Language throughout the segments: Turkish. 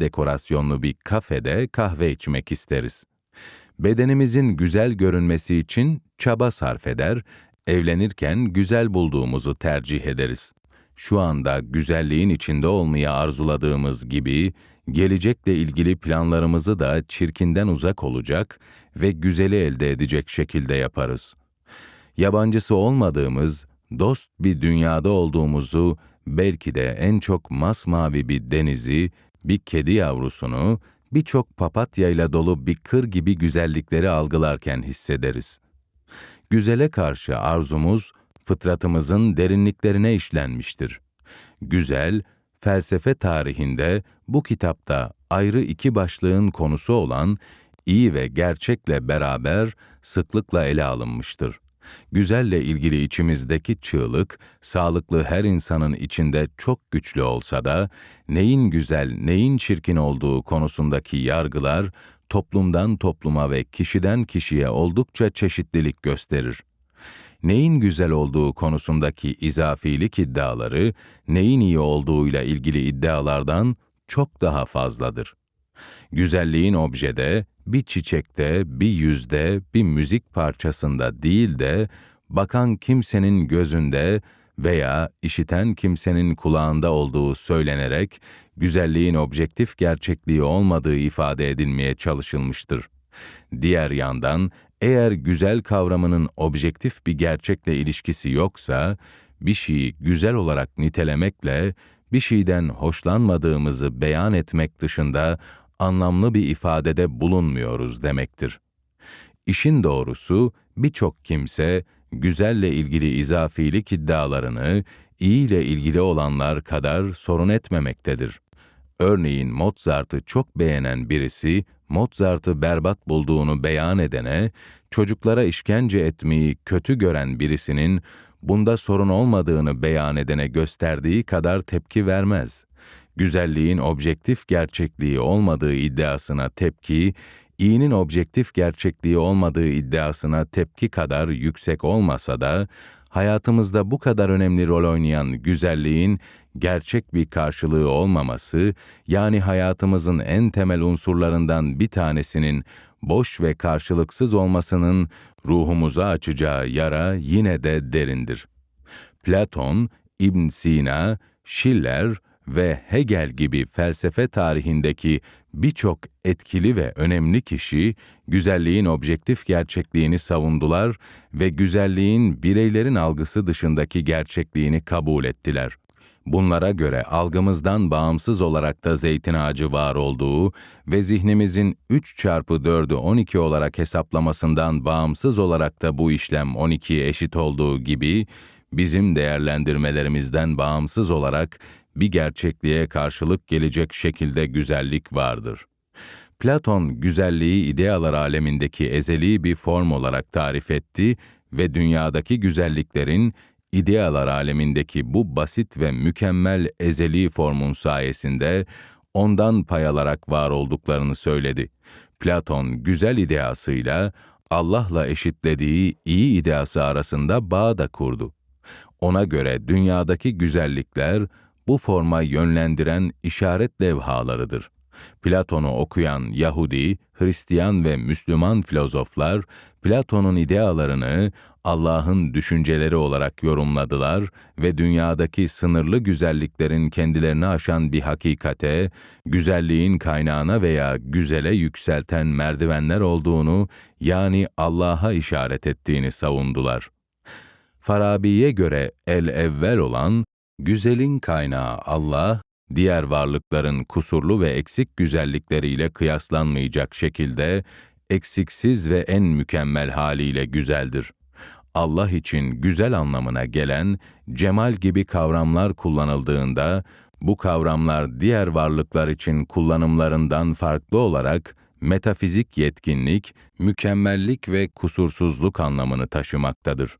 dekorasyonlu bir kafede kahve içmek isteriz. Bedenimizin güzel görünmesi için çaba sarf eder, evlenirken güzel bulduğumuzu tercih ederiz. Şu anda güzelliğin içinde olmayı arzuladığımız gibi, gelecekle ilgili planlarımızı da çirkinden uzak olacak ve güzeli elde edecek şekilde yaparız. Yabancısı olmadığımız, dost bir dünyada olduğumuzu, belki de en çok masmavi bir denizi, bir kedi yavrusunu, birçok papatyayla dolu bir kır gibi güzellikleri algılarken hissederiz. Güzele karşı arzumuz, fıtratımızın derinliklerine işlenmiştir. Güzel, felsefe tarihinde bu kitapta ayrı iki başlığın konusu olan iyi ve gerçekle beraber sıklıkla ele alınmıştır. Güzelle ilgili içimizdeki çığlık, sağlıklı her insanın içinde çok güçlü olsa da, neyin güzel, neyin çirkin olduğu konusundaki yargılar, toplumdan topluma ve kişiden kişiye oldukça çeşitlilik gösterir. Neyin güzel olduğu konusundaki izafilik iddiaları, neyin iyi olduğuyla ilgili iddialardan çok daha fazladır. Güzelliğin objede, bir çiçekte, bir yüzde, bir müzik parçasında değil de, bakan kimsenin gözünde veya işiten kimsenin kulağında olduğu söylenerek, güzelliğin objektif gerçekliği olmadığı ifade edilmeye çalışılmıştır. Diğer yandan, eğer güzel kavramının objektif bir gerçekle ilişkisi yoksa, bir şeyi güzel olarak nitelemekle, bir şeyden hoşlanmadığımızı beyan etmek dışında anlamlı bir ifadede bulunmuyoruz demektir. İşin doğrusu birçok kimse güzelle ilgili izafilik iddialarını iyi ile ilgili olanlar kadar sorun etmemektedir. Örneğin Mozart'ı çok beğenen birisi, Mozart'ı berbat bulduğunu beyan edene, çocuklara işkence etmeyi kötü gören birisinin bunda sorun olmadığını beyan edene gösterdiği kadar tepki vermez güzelliğin objektif gerçekliği olmadığı iddiasına tepki, iyinin objektif gerçekliği olmadığı iddiasına tepki kadar yüksek olmasa da, hayatımızda bu kadar önemli rol oynayan güzelliğin gerçek bir karşılığı olmaması, yani hayatımızın en temel unsurlarından bir tanesinin boş ve karşılıksız olmasının ruhumuza açacağı yara yine de derindir. Platon, İbn Sina, Schiller, ve Hegel gibi felsefe tarihindeki birçok etkili ve önemli kişi güzelliğin objektif gerçekliğini savundular ve güzelliğin bireylerin algısı dışındaki gerçekliğini kabul ettiler. Bunlara göre algımızdan bağımsız olarak da zeytin ağacı var olduğu ve zihnimizin 3 çarpı 4'ü 12 olarak hesaplamasından bağımsız olarak da bu işlem 12'ye eşit olduğu gibi, bizim değerlendirmelerimizden bağımsız olarak bir gerçekliğe karşılık gelecek şekilde güzellik vardır. Platon güzelliği idealar alemindeki ezeli bir form olarak tarif etti ve dünyadaki güzelliklerin idealar alemindeki bu basit ve mükemmel ezeli formun sayesinde ondan pay alarak var olduklarını söyledi. Platon güzel ideasıyla Allah'la eşitlediği iyi ideası arasında bağ da kurdu. Ona göre dünyadaki güzellikler bu forma yönlendiren işaret levhalarıdır. Platon'u okuyan Yahudi, Hristiyan ve Müslüman filozoflar, Platon'un idealarını Allah'ın düşünceleri olarak yorumladılar ve dünyadaki sınırlı güzelliklerin kendilerini aşan bir hakikate, güzelliğin kaynağına veya güzele yükselten merdivenler olduğunu, yani Allah'a işaret ettiğini savundular. Farabi'ye göre el evvel olan, Güzelin kaynağı Allah, diğer varlıkların kusurlu ve eksik güzellikleriyle kıyaslanmayacak şekilde eksiksiz ve en mükemmel haliyle güzeldir. Allah için güzel anlamına gelen cemal gibi kavramlar kullanıldığında bu kavramlar diğer varlıklar için kullanımlarından farklı olarak metafizik yetkinlik, mükemmellik ve kusursuzluk anlamını taşımaktadır.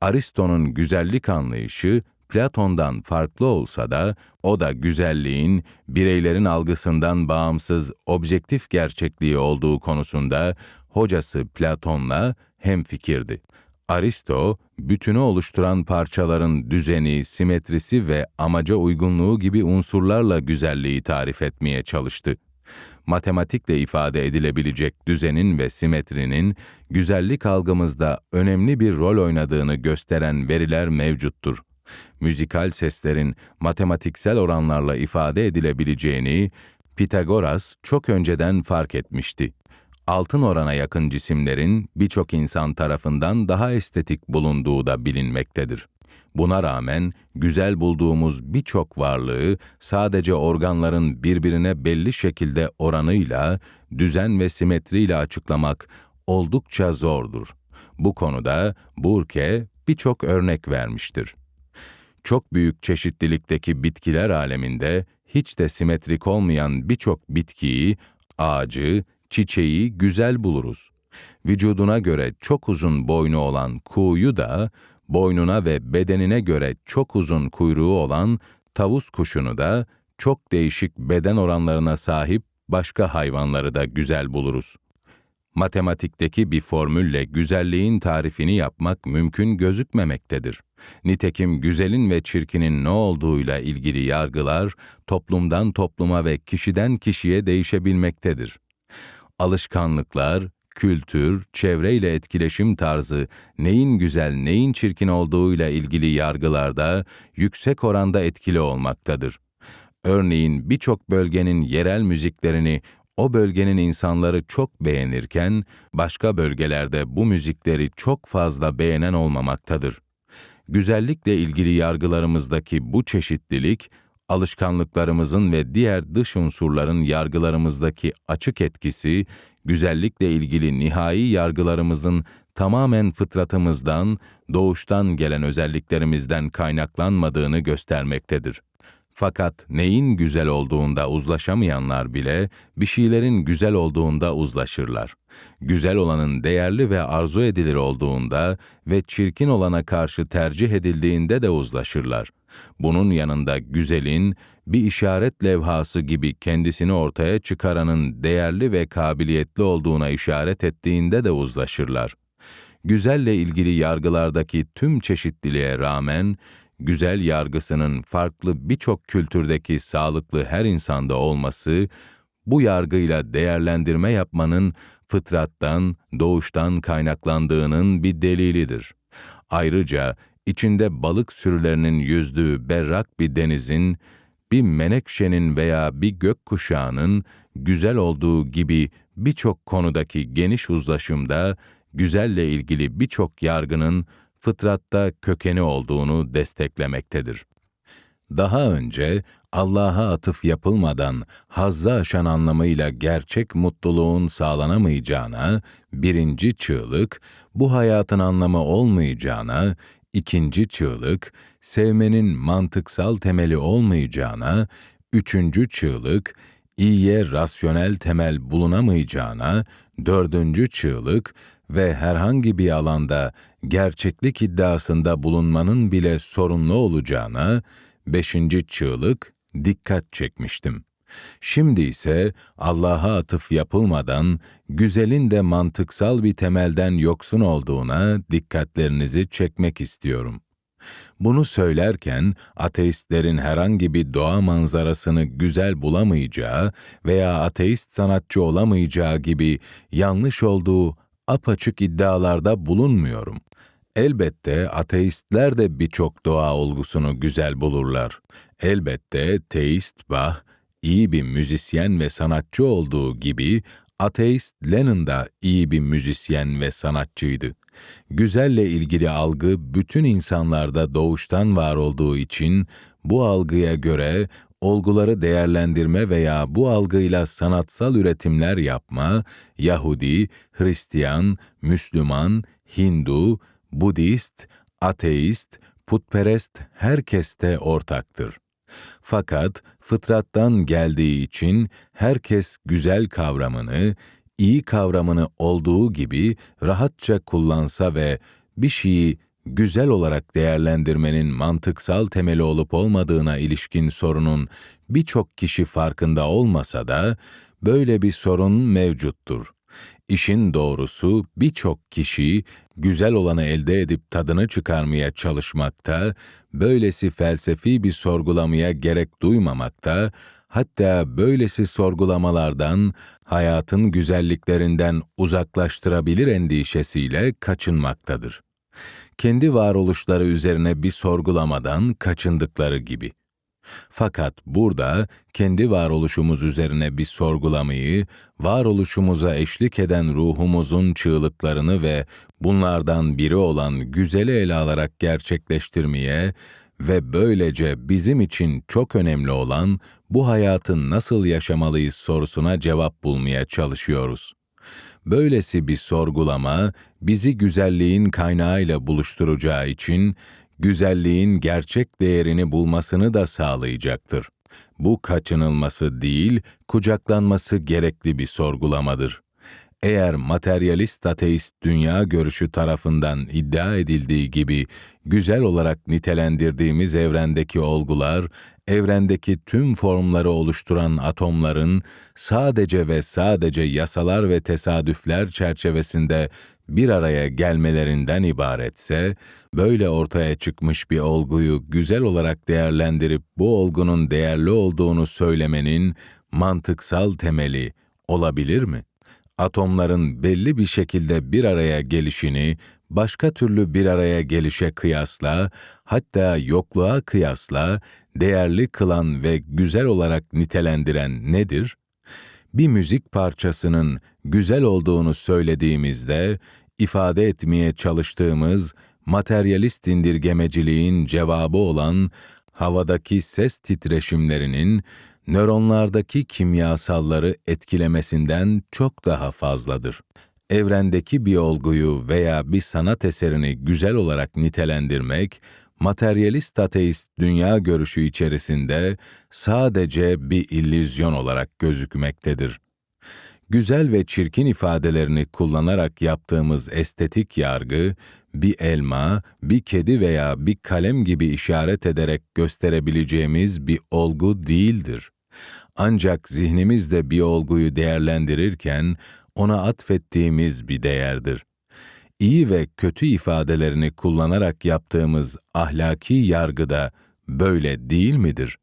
Aristo'nun güzellik anlayışı Platon'dan farklı olsa da o da güzelliğin bireylerin algısından bağımsız objektif gerçekliği olduğu konusunda hocası Platon'la hemfikirdi. Aristo, bütünü oluşturan parçaların düzeni, simetrisi ve amaca uygunluğu gibi unsurlarla güzelliği tarif etmeye çalıştı. Matematikle ifade edilebilecek düzenin ve simetrinin güzellik algımızda önemli bir rol oynadığını gösteren veriler mevcuttur. Müzikal seslerin matematiksel oranlarla ifade edilebileceğini Pitagoras çok önceden fark etmişti altın orana yakın cisimlerin birçok insan tarafından daha estetik bulunduğu da bilinmektedir. Buna rağmen güzel bulduğumuz birçok varlığı sadece organların birbirine belli şekilde oranıyla, düzen ve simetriyle açıklamak oldukça zordur. Bu konuda Burke birçok örnek vermiştir. Çok büyük çeşitlilikteki bitkiler aleminde hiç de simetrik olmayan birçok bitkiyi, ağacı, çiçeği güzel buluruz. Vücuduna göre çok uzun boynu olan kuğuyu da, boynuna ve bedenine göre çok uzun kuyruğu olan tavus kuşunu da, çok değişik beden oranlarına sahip başka hayvanları da güzel buluruz. Matematikteki bir formülle güzelliğin tarifini yapmak mümkün gözükmemektedir. Nitekim güzelin ve çirkinin ne olduğuyla ilgili yargılar toplumdan topluma ve kişiden kişiye değişebilmektedir alışkanlıklar, kültür, çevreyle etkileşim tarzı, neyin güzel, neyin çirkin olduğuyla ilgili yargılarda yüksek oranda etkili olmaktadır. Örneğin birçok bölgenin yerel müziklerini o bölgenin insanları çok beğenirken, başka bölgelerde bu müzikleri çok fazla beğenen olmamaktadır. Güzellikle ilgili yargılarımızdaki bu çeşitlilik, alışkanlıklarımızın ve diğer dış unsurların yargılarımızdaki açık etkisi, güzellikle ilgili nihai yargılarımızın tamamen fıtratımızdan, doğuştan gelen özelliklerimizden kaynaklanmadığını göstermektedir. Fakat neyin güzel olduğunda uzlaşamayanlar bile bir şeylerin güzel olduğunda uzlaşırlar. Güzel olanın değerli ve arzu edilir olduğunda ve çirkin olana karşı tercih edildiğinde de uzlaşırlar. Bunun yanında güzelin bir işaret levhası gibi kendisini ortaya çıkaranın değerli ve kabiliyetli olduğuna işaret ettiğinde de uzlaşırlar. Güzelle ilgili yargılardaki tüm çeşitliliğe rağmen güzel yargısının farklı birçok kültürdeki sağlıklı her insanda olması, bu yargıyla değerlendirme yapmanın fıtrattan, doğuştan kaynaklandığının bir delilidir. Ayrıca içinde balık sürülerinin yüzdüğü berrak bir denizin, bir menekşenin veya bir gökkuşağının güzel olduğu gibi birçok konudaki geniş uzlaşımda güzelle ilgili birçok yargının fıtratta kökeni olduğunu desteklemektedir. Daha önce Allah'a atıf yapılmadan hazza aşan anlamıyla gerçek mutluluğun sağlanamayacağına, birinci çığlık, bu hayatın anlamı olmayacağına, ikinci çığlık, sevmenin mantıksal temeli olmayacağına, üçüncü çığlık, iyiye rasyonel temel bulunamayacağına, dördüncü çığlık ve herhangi bir alanda gerçeklik iddiasında bulunmanın bile sorunlu olacağına, beşinci çığlık dikkat çekmiştim. Şimdi ise Allah'a atıf yapılmadan güzelin de mantıksal bir temelden yoksun olduğuna dikkatlerinizi çekmek istiyorum. Bunu söylerken ateistlerin herhangi bir doğa manzarasını güzel bulamayacağı veya ateist sanatçı olamayacağı gibi yanlış olduğu apaçık iddialarda bulunmuyorum. Elbette ateistler de birçok doğa olgusunu güzel bulurlar. Elbette teist Bach iyi bir müzisyen ve sanatçı olduğu gibi ateist Lennon da iyi bir müzisyen ve sanatçıydı. Güzelle ilgili algı bütün insanlarda doğuştan var olduğu için bu algıya göre olguları değerlendirme veya bu algıyla sanatsal üretimler yapma, Yahudi, Hristiyan, Müslüman, Hindu, Budist, ateist, putperest herkeste ortaktır. Fakat fıtrattan geldiği için herkes güzel kavramını, iyi kavramını olduğu gibi rahatça kullansa ve bir şeyi güzel olarak değerlendirmenin mantıksal temeli olup olmadığına ilişkin sorunun birçok kişi farkında olmasa da böyle bir sorun mevcuttur. İşin doğrusu birçok kişi güzel olanı elde edip tadını çıkarmaya çalışmakta, böylesi felsefi bir sorgulamaya gerek duymamakta, hatta böylesi sorgulamalardan hayatın güzelliklerinden uzaklaştırabilir endişesiyle kaçınmaktadır. Kendi varoluşları üzerine bir sorgulamadan kaçındıkları gibi. Fakat burada kendi varoluşumuz üzerine bir sorgulamayı, varoluşumuza eşlik eden ruhumuzun çığlıklarını ve bunlardan biri olan güzeli ele alarak gerçekleştirmeye ve böylece bizim için çok önemli olan bu hayatın nasıl yaşamalıyız sorusuna cevap bulmaya çalışıyoruz. Böylesi bir sorgulama bizi güzelliğin kaynağıyla buluşturacağı için güzelliğin gerçek değerini bulmasını da sağlayacaktır. Bu kaçınılması değil, kucaklanması gerekli bir sorgulamadır. Eğer materyalist ateist dünya görüşü tarafından iddia edildiği gibi güzel olarak nitelendirdiğimiz evrendeki olgular, evrendeki tüm formları oluşturan atomların sadece ve sadece yasalar ve tesadüfler çerçevesinde bir araya gelmelerinden ibaretse, böyle ortaya çıkmış bir olguyu güzel olarak değerlendirip bu olgunun değerli olduğunu söylemenin mantıksal temeli olabilir mi? Atomların belli bir şekilde bir araya gelişini başka türlü bir araya gelişe kıyasla, hatta yokluğa kıyasla değerli kılan ve güzel olarak nitelendiren nedir? Bir müzik parçasının güzel olduğunu söylediğimizde ifade etmeye çalıştığımız materyalist indirgemeciliğin cevabı olan havadaki ses titreşimlerinin nöronlardaki kimyasalları etkilemesinden çok daha fazladır. Evrendeki bir olguyu veya bir sanat eserini güzel olarak nitelendirmek, materyalist ateist dünya görüşü içerisinde sadece bir illüzyon olarak gözükmektedir güzel ve çirkin ifadelerini kullanarak yaptığımız estetik yargı, bir elma, bir kedi veya bir kalem gibi işaret ederek gösterebileceğimiz bir olgu değildir. Ancak zihnimizde bir olguyu değerlendirirken ona atfettiğimiz bir değerdir. İyi ve kötü ifadelerini kullanarak yaptığımız ahlaki yargıda böyle değil midir?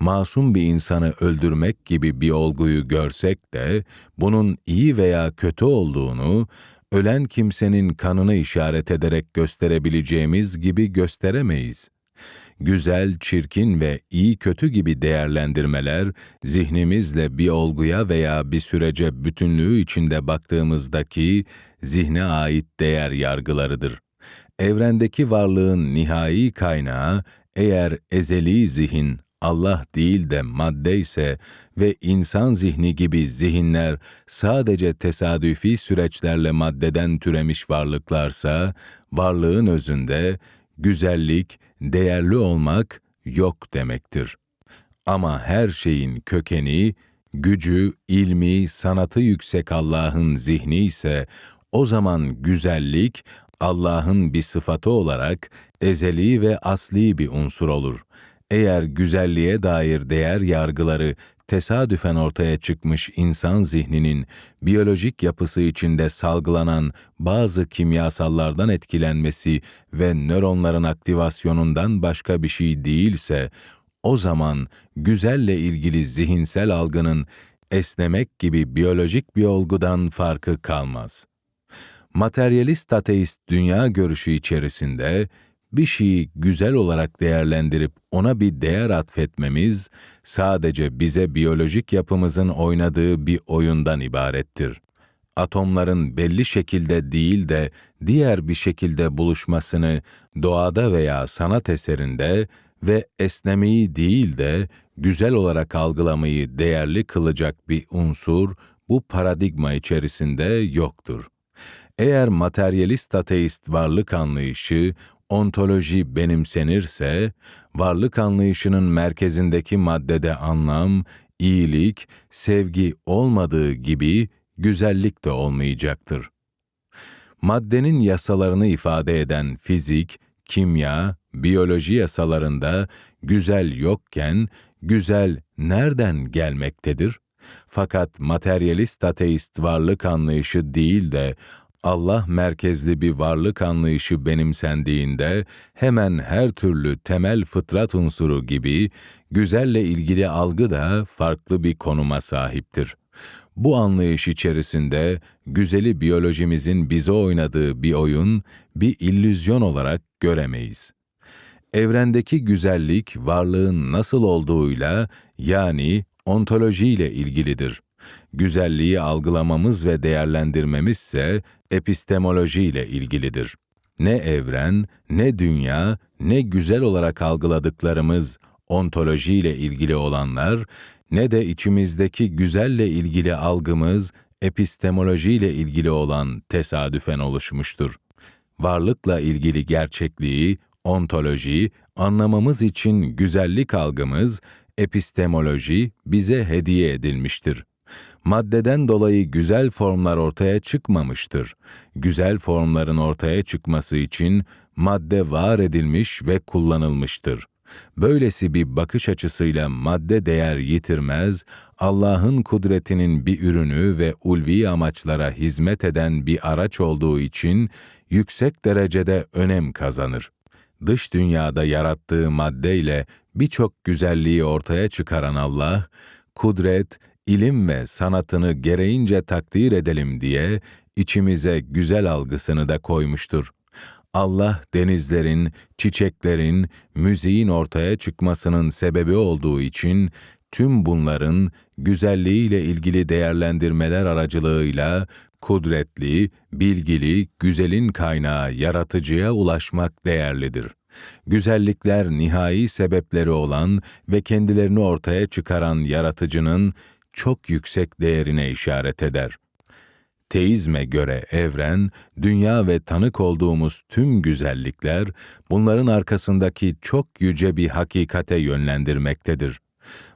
masum bir insanı öldürmek gibi bir olguyu görsek de bunun iyi veya kötü olduğunu ölen kimsenin kanını işaret ederek gösterebileceğimiz gibi gösteremeyiz. Güzel, çirkin ve iyi kötü gibi değerlendirmeler zihnimizle bir olguya veya bir sürece bütünlüğü içinde baktığımızdaki zihne ait değer yargılarıdır. Evrendeki varlığın nihai kaynağı eğer ezeli zihin Allah değil de madde ise ve insan zihni gibi zihinler sadece tesadüfi süreçlerle maddeden türemiş varlıklarsa, varlığın özünde güzellik, değerli olmak yok demektir. Ama her şeyin kökeni, gücü, ilmi, sanatı yüksek Allah'ın zihni ise o zaman güzellik Allah'ın bir sıfatı olarak ezeli ve asli bir unsur olur. Eğer güzelliğe dair değer yargıları tesadüfen ortaya çıkmış insan zihninin biyolojik yapısı içinde salgılanan bazı kimyasallardan etkilenmesi ve nöronların aktivasyonundan başka bir şey değilse, o zaman güzelle ilgili zihinsel algının esnemek gibi biyolojik bir olgudan farkı kalmaz. Materyalist ateist dünya görüşü içerisinde bir şeyi güzel olarak değerlendirip ona bir değer atfetmemiz sadece bize biyolojik yapımızın oynadığı bir oyundan ibarettir. Atomların belli şekilde değil de diğer bir şekilde buluşmasını doğada veya sanat eserinde ve esnemeyi değil de güzel olarak algılamayı değerli kılacak bir unsur bu paradigma içerisinde yoktur. Eğer materyalist ateist varlık anlayışı ontoloji benimsenirse, varlık anlayışının merkezindeki maddede anlam, iyilik, sevgi olmadığı gibi güzellik de olmayacaktır. Maddenin yasalarını ifade eden fizik, kimya, biyoloji yasalarında güzel yokken güzel nereden gelmektedir? Fakat materyalist ateist varlık anlayışı değil de Allah merkezli bir varlık anlayışı benimsendiğinde hemen her türlü temel fıtrat unsuru gibi güzelle ilgili algı da farklı bir konuma sahiptir. Bu anlayış içerisinde güzeli biyolojimizin bize oynadığı bir oyun, bir illüzyon olarak göremeyiz. Evrendeki güzellik varlığın nasıl olduğuyla yani ontolojiyle ilgilidir. Güzelliği algılamamız ve değerlendirmemiz ise epistemolojiyle ilgilidir. Ne evren, ne dünya, ne güzel olarak algıladıklarımız ontolojiyle ilgili olanlar, ne de içimizdeki güzelle ilgili algımız epistemolojiyle ilgili olan tesadüfen oluşmuştur. Varlıkla ilgili gerçekliği, ontoloji, anlamamız için güzellik algımız, epistemoloji bize hediye edilmiştir. Maddeden dolayı güzel formlar ortaya çıkmamıştır. Güzel formların ortaya çıkması için madde var edilmiş ve kullanılmıştır. Böylesi bir bakış açısıyla madde değer yitirmez, Allah'ın kudretinin bir ürünü ve ulvi amaçlara hizmet eden bir araç olduğu için yüksek derecede önem kazanır. Dış dünyada yarattığı maddeyle birçok güzelliği ortaya çıkaran Allah, kudret, ilim ve sanatını gereğince takdir edelim diye içimize güzel algısını da koymuştur. Allah denizlerin, çiçeklerin, müziğin ortaya çıkmasının sebebi olduğu için tüm bunların güzelliğiyle ilgili değerlendirmeler aracılığıyla kudretli, bilgili, güzelin kaynağı yaratıcıya ulaşmak değerlidir. Güzellikler nihai sebepleri olan ve kendilerini ortaya çıkaran yaratıcının çok yüksek değerine işaret eder. Teizme göre evren, dünya ve tanık olduğumuz tüm güzellikler, bunların arkasındaki çok yüce bir hakikate yönlendirmektedir.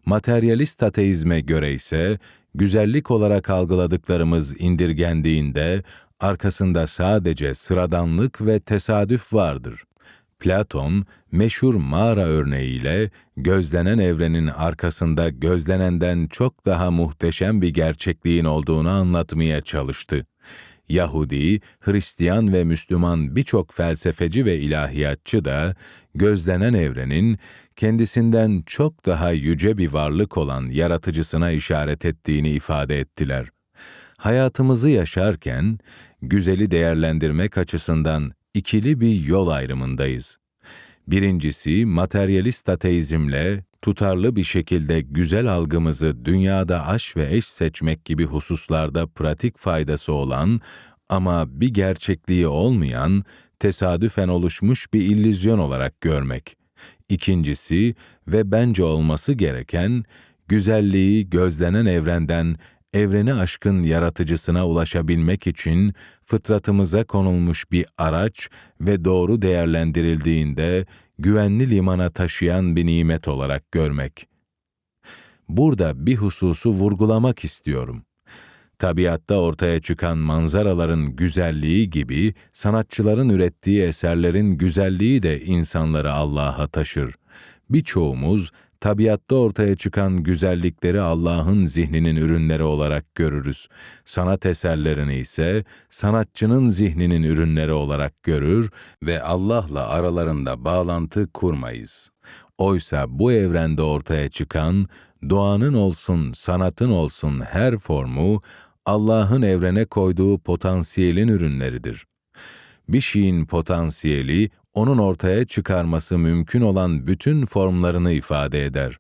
Materyalist ateizme göre ise, güzellik olarak algıladıklarımız indirgendiğinde, arkasında sadece sıradanlık ve tesadüf vardır. Platon, meşhur mağara örneğiyle gözlenen evrenin arkasında gözlenenden çok daha muhteşem bir gerçekliğin olduğunu anlatmaya çalıştı. Yahudi, Hristiyan ve Müslüman birçok felsefeci ve ilahiyatçı da gözlenen evrenin kendisinden çok daha yüce bir varlık olan yaratıcısına işaret ettiğini ifade ettiler. Hayatımızı yaşarken güzeli değerlendirmek açısından ikili bir yol ayrımındayız. Birincisi, materyalist ateizmle tutarlı bir şekilde güzel algımızı dünyada aş ve eş seçmek gibi hususlarda pratik faydası olan ama bir gerçekliği olmayan, tesadüfen oluşmuş bir illüzyon olarak görmek. İkincisi ve bence olması gereken, güzelliği gözlenen evrenden evreni aşkın yaratıcısına ulaşabilmek için fıtratımıza konulmuş bir araç ve doğru değerlendirildiğinde güvenli limana taşıyan bir nimet olarak görmek. Burada bir hususu vurgulamak istiyorum. Tabiatta ortaya çıkan manzaraların güzelliği gibi sanatçıların ürettiği eserlerin güzelliği de insanları Allah'a taşır. Birçoğumuz tabiatta ortaya çıkan güzellikleri Allah'ın zihninin ürünleri olarak görürüz. Sanat eserlerini ise sanatçının zihninin ürünleri olarak görür ve Allah'la aralarında bağlantı kurmayız. Oysa bu evrende ortaya çıkan doğanın olsun, sanatın olsun her formu Allah'ın evrene koyduğu potansiyelin ürünleridir. Bir şeyin potansiyeli onun ortaya çıkarması mümkün olan bütün formlarını ifade eder.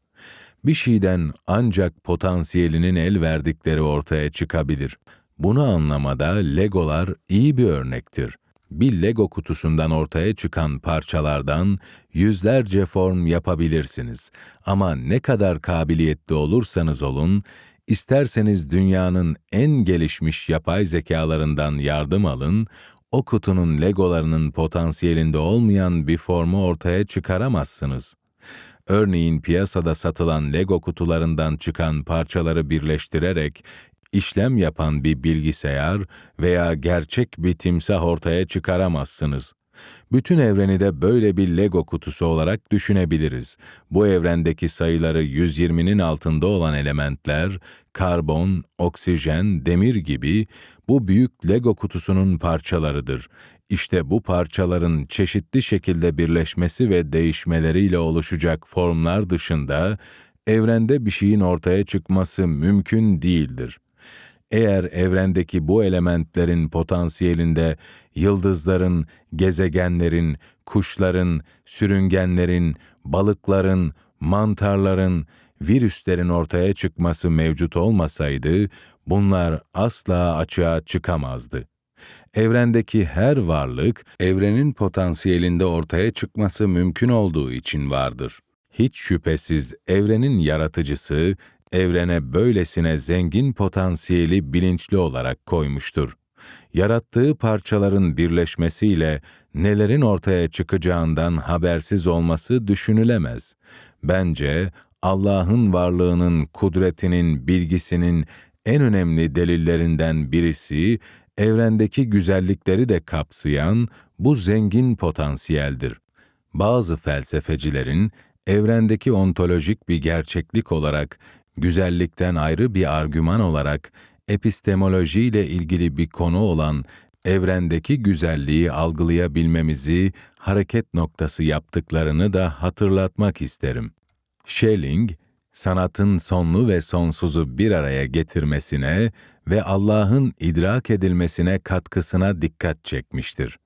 Bir şeyden ancak potansiyelinin el verdikleri ortaya çıkabilir. Bunu anlamada legolar iyi bir örnektir. Bir lego kutusundan ortaya çıkan parçalardan yüzlerce form yapabilirsiniz. Ama ne kadar kabiliyetli olursanız olun, isterseniz dünyanın en gelişmiş yapay zekalarından yardım alın, o kutunun legolarının potansiyelinde olmayan bir formu ortaya çıkaramazsınız. Örneğin piyasada satılan Lego kutularından çıkan parçaları birleştirerek işlem yapan bir bilgisayar veya gerçek bir timsah ortaya çıkaramazsınız. Bütün evreni de böyle bir Lego kutusu olarak düşünebiliriz. Bu evrendeki sayıları 120'nin altında olan elementler, karbon, oksijen, demir gibi bu büyük Lego kutusunun parçalarıdır. İşte bu parçaların çeşitli şekilde birleşmesi ve değişmeleriyle oluşacak formlar dışında evrende bir şeyin ortaya çıkması mümkün değildir. Eğer evrendeki bu elementlerin potansiyelinde yıldızların, gezegenlerin, kuşların, sürüngenlerin, balıkların, mantarların, virüslerin ortaya çıkması mevcut olmasaydı, bunlar asla açığa çıkamazdı. Evrendeki her varlık, evrenin potansiyelinde ortaya çıkması mümkün olduğu için vardır. Hiç şüphesiz evrenin yaratıcısı, evrene böylesine zengin potansiyeli bilinçli olarak koymuştur. Yarattığı parçaların birleşmesiyle nelerin ortaya çıkacağından habersiz olması düşünülemez. Bence Allah'ın varlığının, kudretinin, bilgisinin en önemli delillerinden birisi, evrendeki güzellikleri de kapsayan bu zengin potansiyeldir. Bazı felsefecilerin evrendeki ontolojik bir gerçeklik olarak güzellikten ayrı bir argüman olarak epistemoloji ile ilgili bir konu olan evrendeki güzelliği algılayabilmemizi hareket noktası yaptıklarını da hatırlatmak isterim. Schelling, sanatın sonlu ve sonsuzu bir araya getirmesine ve Allah'ın idrak edilmesine katkısına dikkat çekmiştir.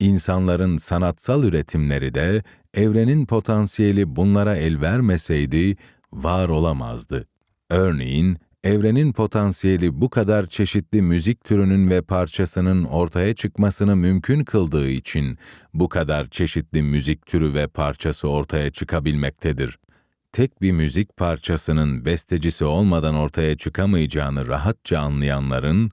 İnsanların sanatsal üretimleri de evrenin potansiyeli bunlara el vermeseydi var olamazdı. Örneğin, evrenin potansiyeli bu kadar çeşitli müzik türünün ve parçasının ortaya çıkmasını mümkün kıldığı için bu kadar çeşitli müzik türü ve parçası ortaya çıkabilmektedir. Tek bir müzik parçasının bestecisi olmadan ortaya çıkamayacağını rahatça anlayanların,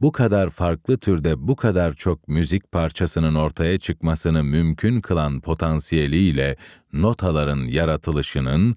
bu kadar farklı türde bu kadar çok müzik parçasının ortaya çıkmasını mümkün kılan potansiyeliyle notaların yaratılışının,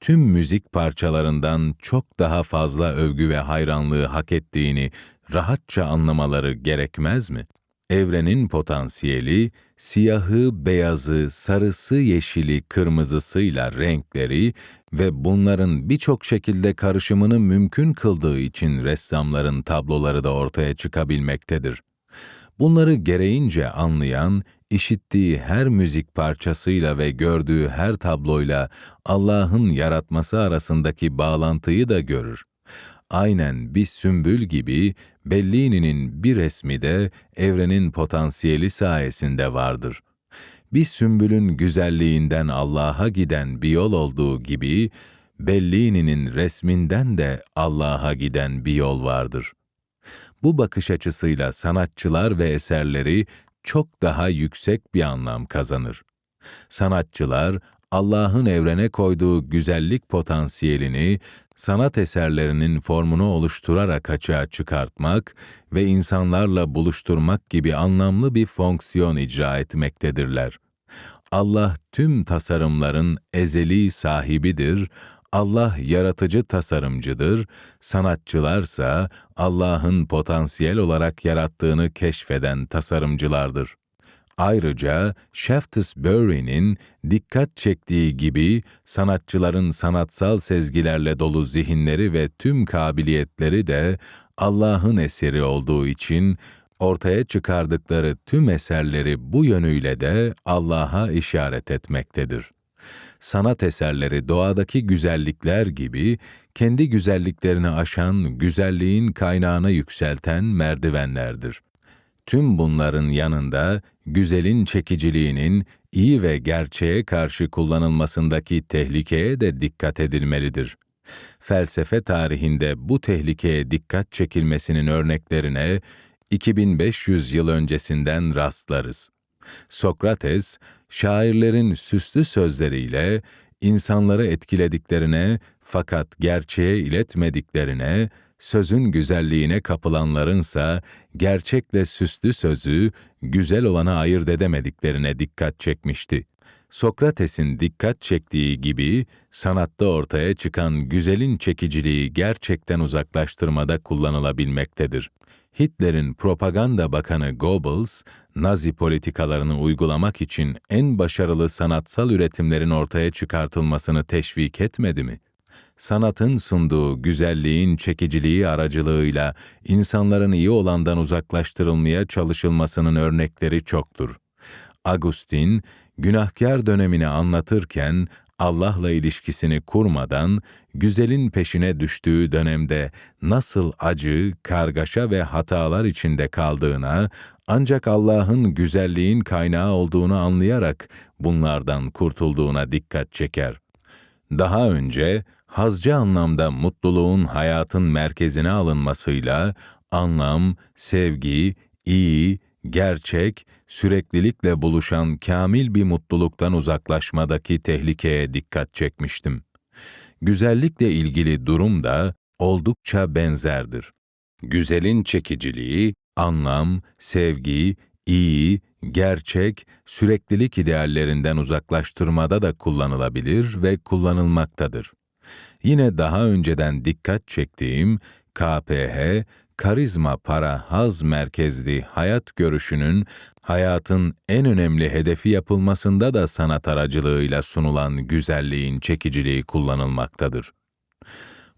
tüm müzik parçalarından çok daha fazla övgü ve hayranlığı hak ettiğini rahatça anlamaları gerekmez mi? Evrenin potansiyeli, siyahı, beyazı, sarısı, yeşili, kırmızısıyla renkleri ve bunların birçok şekilde karışımını mümkün kıldığı için ressamların tabloları da ortaya çıkabilmektedir. Bunları gereğince anlayan, işittiği her müzik parçasıyla ve gördüğü her tabloyla Allah'ın yaratması arasındaki bağlantıyı da görür. Aynen bir sümbül gibi Bellini'nin bir resmi de evrenin potansiyeli sayesinde vardır. Bir sümbülün güzelliğinden Allah'a giden bir yol olduğu gibi, Bellini'nin resminden de Allah'a giden bir yol vardır. Bu bakış açısıyla sanatçılar ve eserleri çok daha yüksek bir anlam kazanır. Sanatçılar, Allah'ın evrene koyduğu güzellik potansiyelini sanat eserlerinin formunu oluşturarak açığa çıkartmak ve insanlarla buluşturmak gibi anlamlı bir fonksiyon icra etmektedirler. Allah tüm tasarımların ezeli sahibidir, Allah yaratıcı tasarımcıdır, sanatçılarsa Allah'ın potansiyel olarak yarattığını keşfeden tasarımcılardır. Ayrıca Shaftesbury'nin dikkat çektiği gibi sanatçıların sanatsal sezgilerle dolu zihinleri ve tüm kabiliyetleri de Allah'ın eseri olduğu için ortaya çıkardıkları tüm eserleri bu yönüyle de Allah'a işaret etmektedir. Sanat eserleri doğadaki güzellikler gibi kendi güzelliklerini aşan, güzelliğin kaynağına yükselten merdivenlerdir. Tüm bunların yanında güzelin çekiciliğinin iyi ve gerçeğe karşı kullanılmasındaki tehlikeye de dikkat edilmelidir. Felsefe tarihinde bu tehlikeye dikkat çekilmesinin örneklerine 2500 yıl öncesinden rastlarız. Sokrates, şairlerin süslü sözleriyle insanları etkilediklerine fakat gerçeğe iletmediklerine, sözün güzelliğine kapılanlarınsa gerçekle süslü sözü güzel olana ayırt edemediklerine dikkat çekmişti. Sokrates'in dikkat çektiği gibi sanatta ortaya çıkan güzelin çekiciliği gerçekten uzaklaştırmada kullanılabilmektedir. Hitler'in propaganda bakanı Goebbels, Nazi politikalarını uygulamak için en başarılı sanatsal üretimlerin ortaya çıkartılmasını teşvik etmedi mi? Sanatın sunduğu güzelliğin çekiciliği aracılığıyla insanların iyi olandan uzaklaştırılmaya çalışılmasının örnekleri çoktur. Agustin, günahkar dönemini anlatırken Allah'la ilişkisini kurmadan güzelin peşine düştüğü dönemde nasıl acı, kargaşa ve hatalar içinde kaldığına ancak Allah'ın güzelliğin kaynağı olduğunu anlayarak bunlardan kurtulduğuna dikkat çeker. Daha önce hazcı anlamda mutluluğun hayatın merkezine alınmasıyla anlam, sevgi, iyi, gerçek, süreklilikle buluşan kamil bir mutluluktan uzaklaşmadaki tehlikeye dikkat çekmiştim. Güzellikle ilgili durum da oldukça benzerdir. Güzelin çekiciliği, anlam, sevgi, iyi, gerçek, süreklilik ideallerinden uzaklaştırmada da kullanılabilir ve kullanılmaktadır. Yine daha önceden dikkat çektiğim KPH, karizma para haz merkezli hayat görüşünün hayatın en önemli hedefi yapılmasında da sanat aracılığıyla sunulan güzelliğin çekiciliği kullanılmaktadır.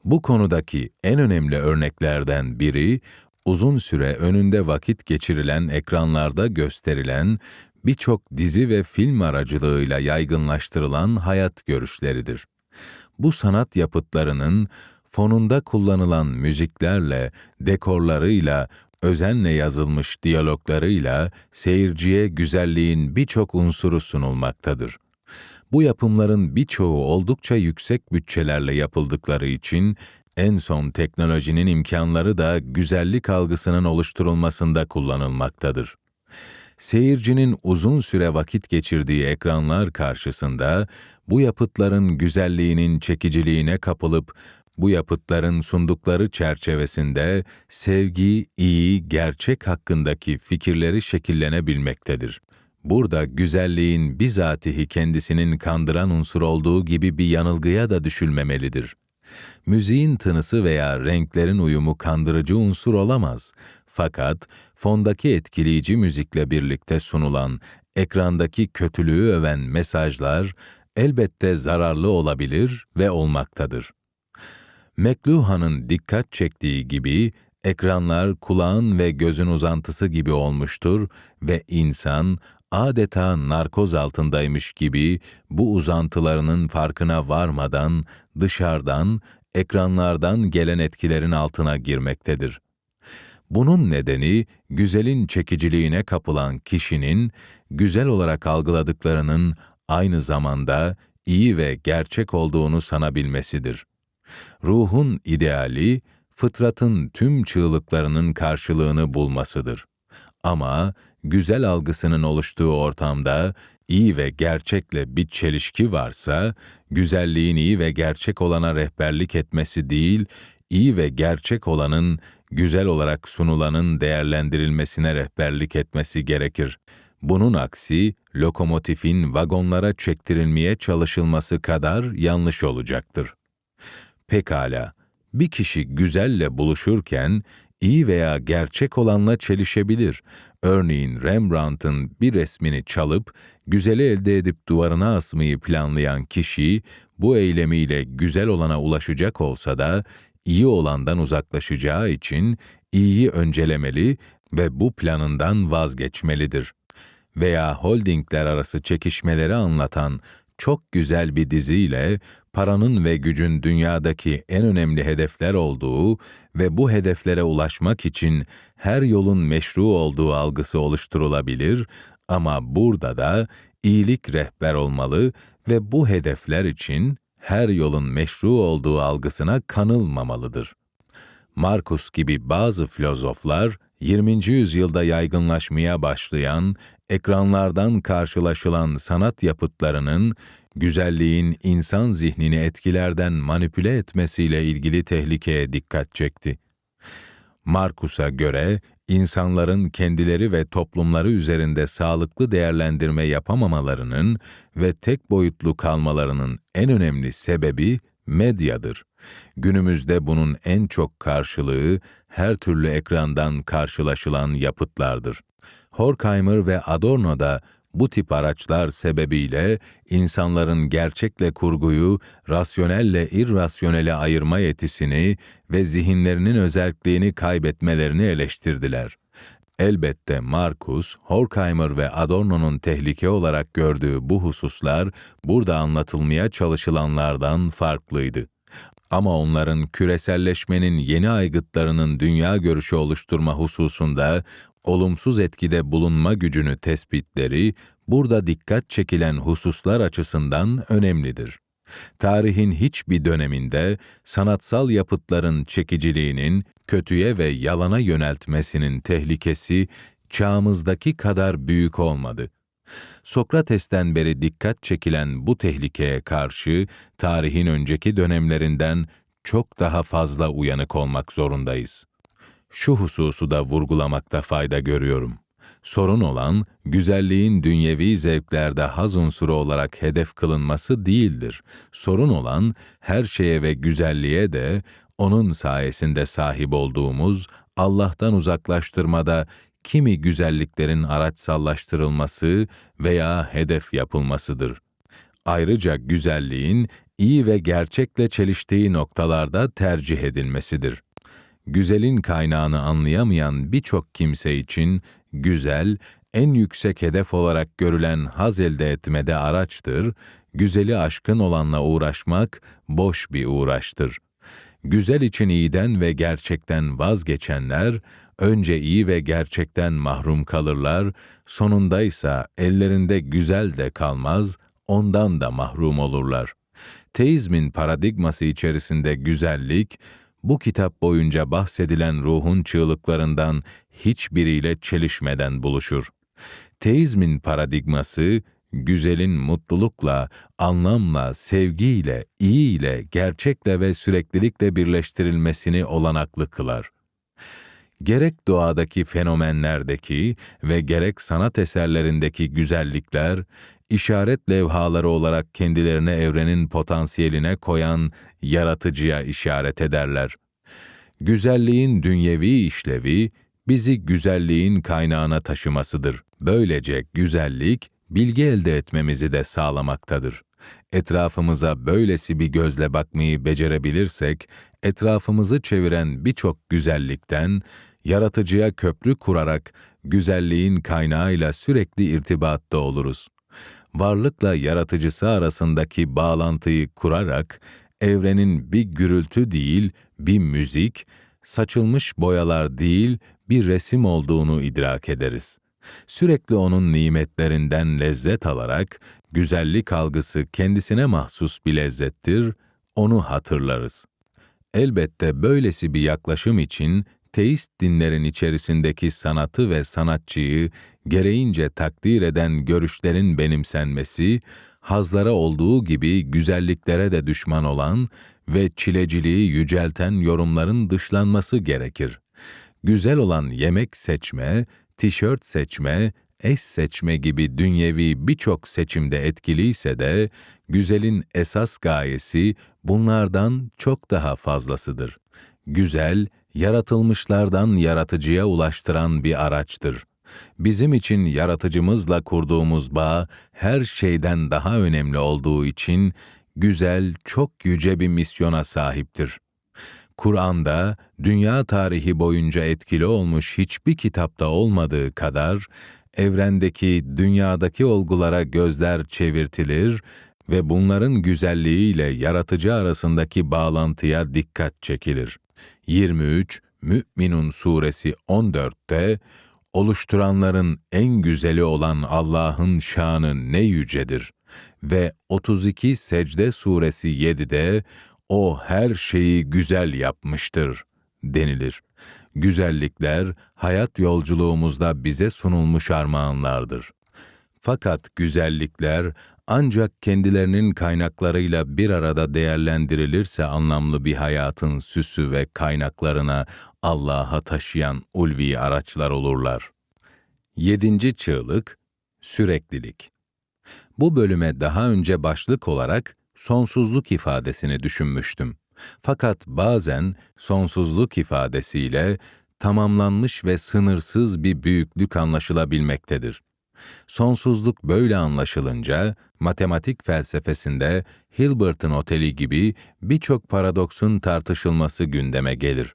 Bu konudaki en önemli örneklerden biri uzun süre önünde vakit geçirilen ekranlarda gösterilen birçok dizi ve film aracılığıyla yaygınlaştırılan hayat görüşleridir. Bu sanat yapıtlarının fonunda kullanılan müziklerle, dekorlarıyla, özenle yazılmış diyaloglarıyla seyirciye güzelliğin birçok unsuru sunulmaktadır. Bu yapımların birçoğu oldukça yüksek bütçelerle yapıldıkları için en son teknolojinin imkanları da güzellik algısının oluşturulmasında kullanılmaktadır. Seyircinin uzun süre vakit geçirdiği ekranlar karşısında bu yapıtların güzelliğinin çekiciliğine kapılıp bu yapıtların sundukları çerçevesinde sevgi, iyi, gerçek hakkındaki fikirleri şekillenebilmektedir. Burada güzelliğin bizatihi kendisinin kandıran unsur olduğu gibi bir yanılgıya da düşülmemelidir. Müziğin tınısı veya renklerin uyumu kandırıcı unsur olamaz. Fakat fondaki etkileyici müzikle birlikte sunulan, ekrandaki kötülüğü öven mesajlar elbette zararlı olabilir ve olmaktadır. McLuhan'ın dikkat çektiği gibi ekranlar kulağın ve gözün uzantısı gibi olmuştur ve insan adeta narkoz altındaymış gibi bu uzantılarının farkına varmadan dışarıdan, ekranlardan gelen etkilerin altına girmektedir. Bunun nedeni güzelin çekiciliğine kapılan kişinin güzel olarak algıladıklarının aynı zamanda iyi ve gerçek olduğunu sanabilmesidir. Ruhun ideali, fıtratın tüm çığlıklarının karşılığını bulmasıdır. Ama güzel algısının oluştuğu ortamda iyi ve gerçekle bir çelişki varsa, güzelliğin iyi ve gerçek olana rehberlik etmesi değil, iyi ve gerçek olanın güzel olarak sunulanın değerlendirilmesine rehberlik etmesi gerekir. Bunun aksi, lokomotifin vagonlara çektirilmeye çalışılması kadar yanlış olacaktır. Pekala, bir kişi güzelle buluşurken iyi veya gerçek olanla çelişebilir. Örneğin Rembrandt'ın bir resmini çalıp güzeli elde edip duvarına asmayı planlayan kişi bu eylemiyle güzel olana ulaşacak olsa da iyi olandan uzaklaşacağı için iyiyi öncelemeli ve bu planından vazgeçmelidir. Veya holdingler arası çekişmeleri anlatan çok güzel bir diziyle paranın ve gücün dünyadaki en önemli hedefler olduğu ve bu hedeflere ulaşmak için her yolun meşru olduğu algısı oluşturulabilir ama burada da iyilik rehber olmalı ve bu hedefler için her yolun meşru olduğu algısına kanılmamalıdır. Markus gibi bazı filozoflar 20. yüzyılda yaygınlaşmaya başlayan, ekranlardan karşılaşılan sanat yapıtlarının güzelliğin insan zihnini etkilerden manipüle etmesiyle ilgili tehlikeye dikkat çekti. Markus'a göre İnsanların kendileri ve toplumları üzerinde sağlıklı değerlendirme yapamamalarının ve tek boyutlu kalmalarının en önemli sebebi medyadır. Günümüzde bunun en çok karşılığı her türlü ekrandan karşılaşılan yapıtlardır. Horkheimer ve Adorno da bu tip araçlar sebebiyle insanların gerçekle kurguyu, rasyonelle irrasyonele ayırma yetisini ve zihinlerinin özelliğini kaybetmelerini eleştirdiler. Elbette Marcus, Horkheimer ve Adorno'nun tehlike olarak gördüğü bu hususlar burada anlatılmaya çalışılanlardan farklıydı. Ama onların küreselleşmenin yeni aygıtlarının dünya görüşü oluşturma hususunda olumsuz etkide bulunma gücünü tespitleri burada dikkat çekilen hususlar açısından önemlidir. Tarihin hiçbir döneminde sanatsal yapıtların çekiciliğinin kötüye ve yalana yöneltmesinin tehlikesi çağımızdaki kadar büyük olmadı. Sokrates'ten beri dikkat çekilen bu tehlikeye karşı tarihin önceki dönemlerinden çok daha fazla uyanık olmak zorundayız. Şu hususu da vurgulamakta fayda görüyorum. Sorun olan, güzelliğin dünyevi zevklerde haz unsuru olarak hedef kılınması değildir. Sorun olan, her şeye ve güzelliğe de, onun sayesinde sahip olduğumuz Allah'tan uzaklaştırmada kimi güzelliklerin araçsallaştırılması veya hedef yapılmasıdır. Ayrıca güzelliğin iyi ve gerçekle çeliştiği noktalarda tercih edilmesidir. Güzelin kaynağını anlayamayan birçok kimse için güzel, en yüksek hedef olarak görülen haz elde etmede araçtır, güzeli aşkın olanla uğraşmak boş bir uğraştır. Güzel için iyiden ve gerçekten vazgeçenler, önce iyi ve gerçekten mahrum kalırlar, sonunda ise ellerinde güzel de kalmaz, ondan da mahrum olurlar. Teizmin paradigması içerisinde güzellik, bu kitap boyunca bahsedilen ruhun çığlıklarından hiçbiriyle çelişmeden buluşur. Teizmin paradigması, güzelin mutlulukla, anlamla, sevgiyle, iyi ile, gerçekle ve süreklilikle birleştirilmesini olanaklı kılar. Gerek doğadaki fenomenlerdeki ve gerek sanat eserlerindeki güzellikler, işaret levhaları olarak kendilerine evrenin potansiyeline koyan yaratıcıya işaret ederler. Güzelliğin dünyevi işlevi, bizi güzelliğin kaynağına taşımasıdır. Böylece güzellik, bilgi elde etmemizi de sağlamaktadır. Etrafımıza böylesi bir gözle bakmayı becerebilirsek, etrafımızı çeviren birçok güzellikten, yaratıcıya köprü kurarak güzelliğin kaynağıyla sürekli irtibatta oluruz. Varlıkla yaratıcısı arasındaki bağlantıyı kurarak, evrenin bir gürültü değil, bir müzik, saçılmış boyalar değil, bir resim olduğunu idrak ederiz. Sürekli onun nimetlerinden lezzet alarak, güzellik algısı kendisine mahsus bir lezzettir, onu hatırlarız. Elbette böylesi bir yaklaşım için teist dinlerin içerisindeki sanatı ve sanatçıyı gereğince takdir eden görüşlerin benimsenmesi, hazlara olduğu gibi güzelliklere de düşman olan ve çileciliği yücelten yorumların dışlanması gerekir. Güzel olan yemek seçme, tişört seçme, eş seçme gibi dünyevi birçok seçimde etkiliyse de, güzelin esas gayesi bunlardan çok daha fazlasıdır. Güzel, yaratılmışlardan yaratıcıya ulaştıran bir araçtır. Bizim için yaratıcımızla kurduğumuz bağ her şeyden daha önemli olduğu için güzel, çok yüce bir misyona sahiptir. Kur'an'da dünya tarihi boyunca etkili olmuş hiçbir kitapta olmadığı kadar evrendeki, dünyadaki olgulara gözler çevirtilir ve bunların güzelliğiyle yaratıcı arasındaki bağlantıya dikkat çekilir. 23 Mü'minun suresi 14'te oluşturanların en güzeli olan Allah'ın şanı ne yücedir ve 32 Secde suresi 7'de o her şeyi güzel yapmıştır denilir. Güzellikler hayat yolculuğumuzda bize sunulmuş armağanlardır. Fakat güzellikler ancak kendilerinin kaynaklarıyla bir arada değerlendirilirse anlamlı bir hayatın süsü ve kaynaklarına Allah'a taşıyan ulvi araçlar olurlar. Yedinci çığlık, süreklilik. Bu bölüme daha önce başlık olarak sonsuzluk ifadesini düşünmüştüm. Fakat bazen sonsuzluk ifadesiyle tamamlanmış ve sınırsız bir büyüklük anlaşılabilmektedir. Sonsuzluk böyle anlaşılınca matematik felsefesinde Hilbert'ın oteli gibi birçok paradoksun tartışılması gündeme gelir.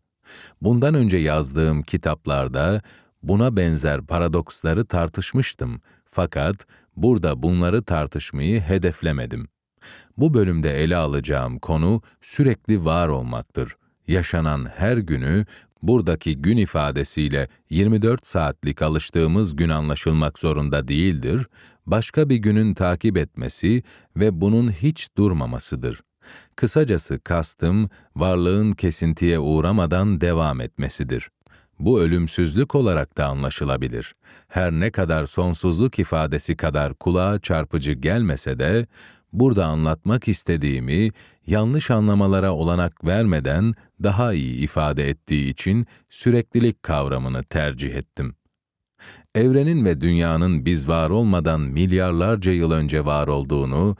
Bundan önce yazdığım kitaplarda buna benzer paradoksları tartışmıştım fakat burada bunları tartışmayı hedeflemedim. Bu bölümde ele alacağım konu sürekli var olmaktır. Yaşanan her günü buradaki gün ifadesiyle 24 saatlik alıştığımız gün anlaşılmak zorunda değildir, başka bir günün takip etmesi ve bunun hiç durmamasıdır. Kısacası kastım, varlığın kesintiye uğramadan devam etmesidir. Bu ölümsüzlük olarak da anlaşılabilir. Her ne kadar sonsuzluk ifadesi kadar kulağa çarpıcı gelmese de, burada anlatmak istediğimi yanlış anlamalara olanak vermeden daha iyi ifade ettiği için süreklilik kavramını tercih ettim. Evrenin ve dünyanın biz var olmadan milyarlarca yıl önce var olduğunu,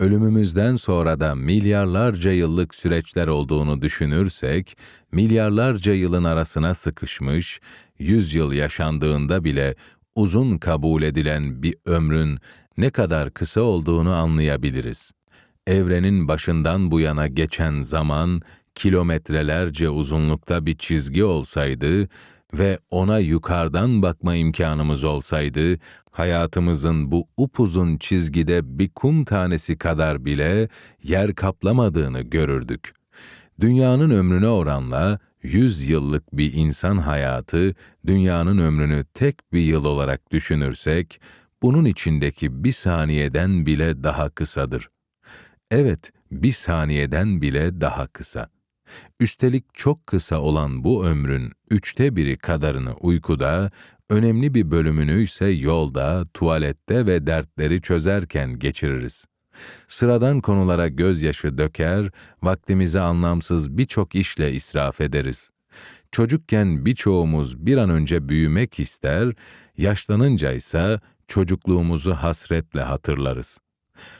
ölümümüzden sonra da milyarlarca yıllık süreçler olduğunu düşünürsek, milyarlarca yılın arasına sıkışmış, yüz yıl yaşandığında bile uzun kabul edilen bir ömrün ne kadar kısa olduğunu anlayabiliriz. Evrenin başından bu yana geçen zaman kilometrelerce uzunlukta bir çizgi olsaydı ve ona yukarıdan bakma imkanımız olsaydı, hayatımızın bu upuzun çizgide bir kum tanesi kadar bile yer kaplamadığını görürdük. Dünyanın ömrüne oranla 100 yıllık bir insan hayatı, dünyanın ömrünü tek bir yıl olarak düşünürsek, bunun içindeki bir saniyeden bile daha kısadır. Evet, bir saniyeden bile daha kısa. Üstelik çok kısa olan bu ömrün üçte biri kadarını uykuda, önemli bir bölümünü ise yolda, tuvalette ve dertleri çözerken geçiririz. Sıradan konulara gözyaşı döker, vaktimizi anlamsız birçok işle israf ederiz. Çocukken birçoğumuz bir an önce büyümek ister, yaşlanınca ise çocukluğumuzu hasretle hatırlarız.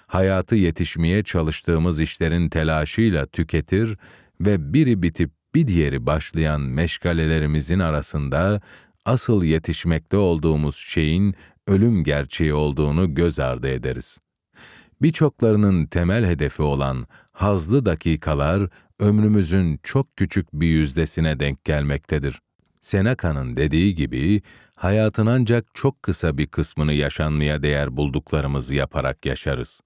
Hayatı yetişmeye çalıştığımız işlerin telaşıyla tüketir ve biri bitip bir diğeri başlayan meşgalelerimizin arasında asıl yetişmekte olduğumuz şeyin ölüm gerçeği olduğunu göz ardı ederiz. Birçoklarının temel hedefi olan hazlı dakikalar ömrümüzün çok küçük bir yüzdesine denk gelmektedir. Seneca'nın dediği gibi, hayatın ancak çok kısa bir kısmını yaşanmaya değer bulduklarımızı yaparak yaşarız.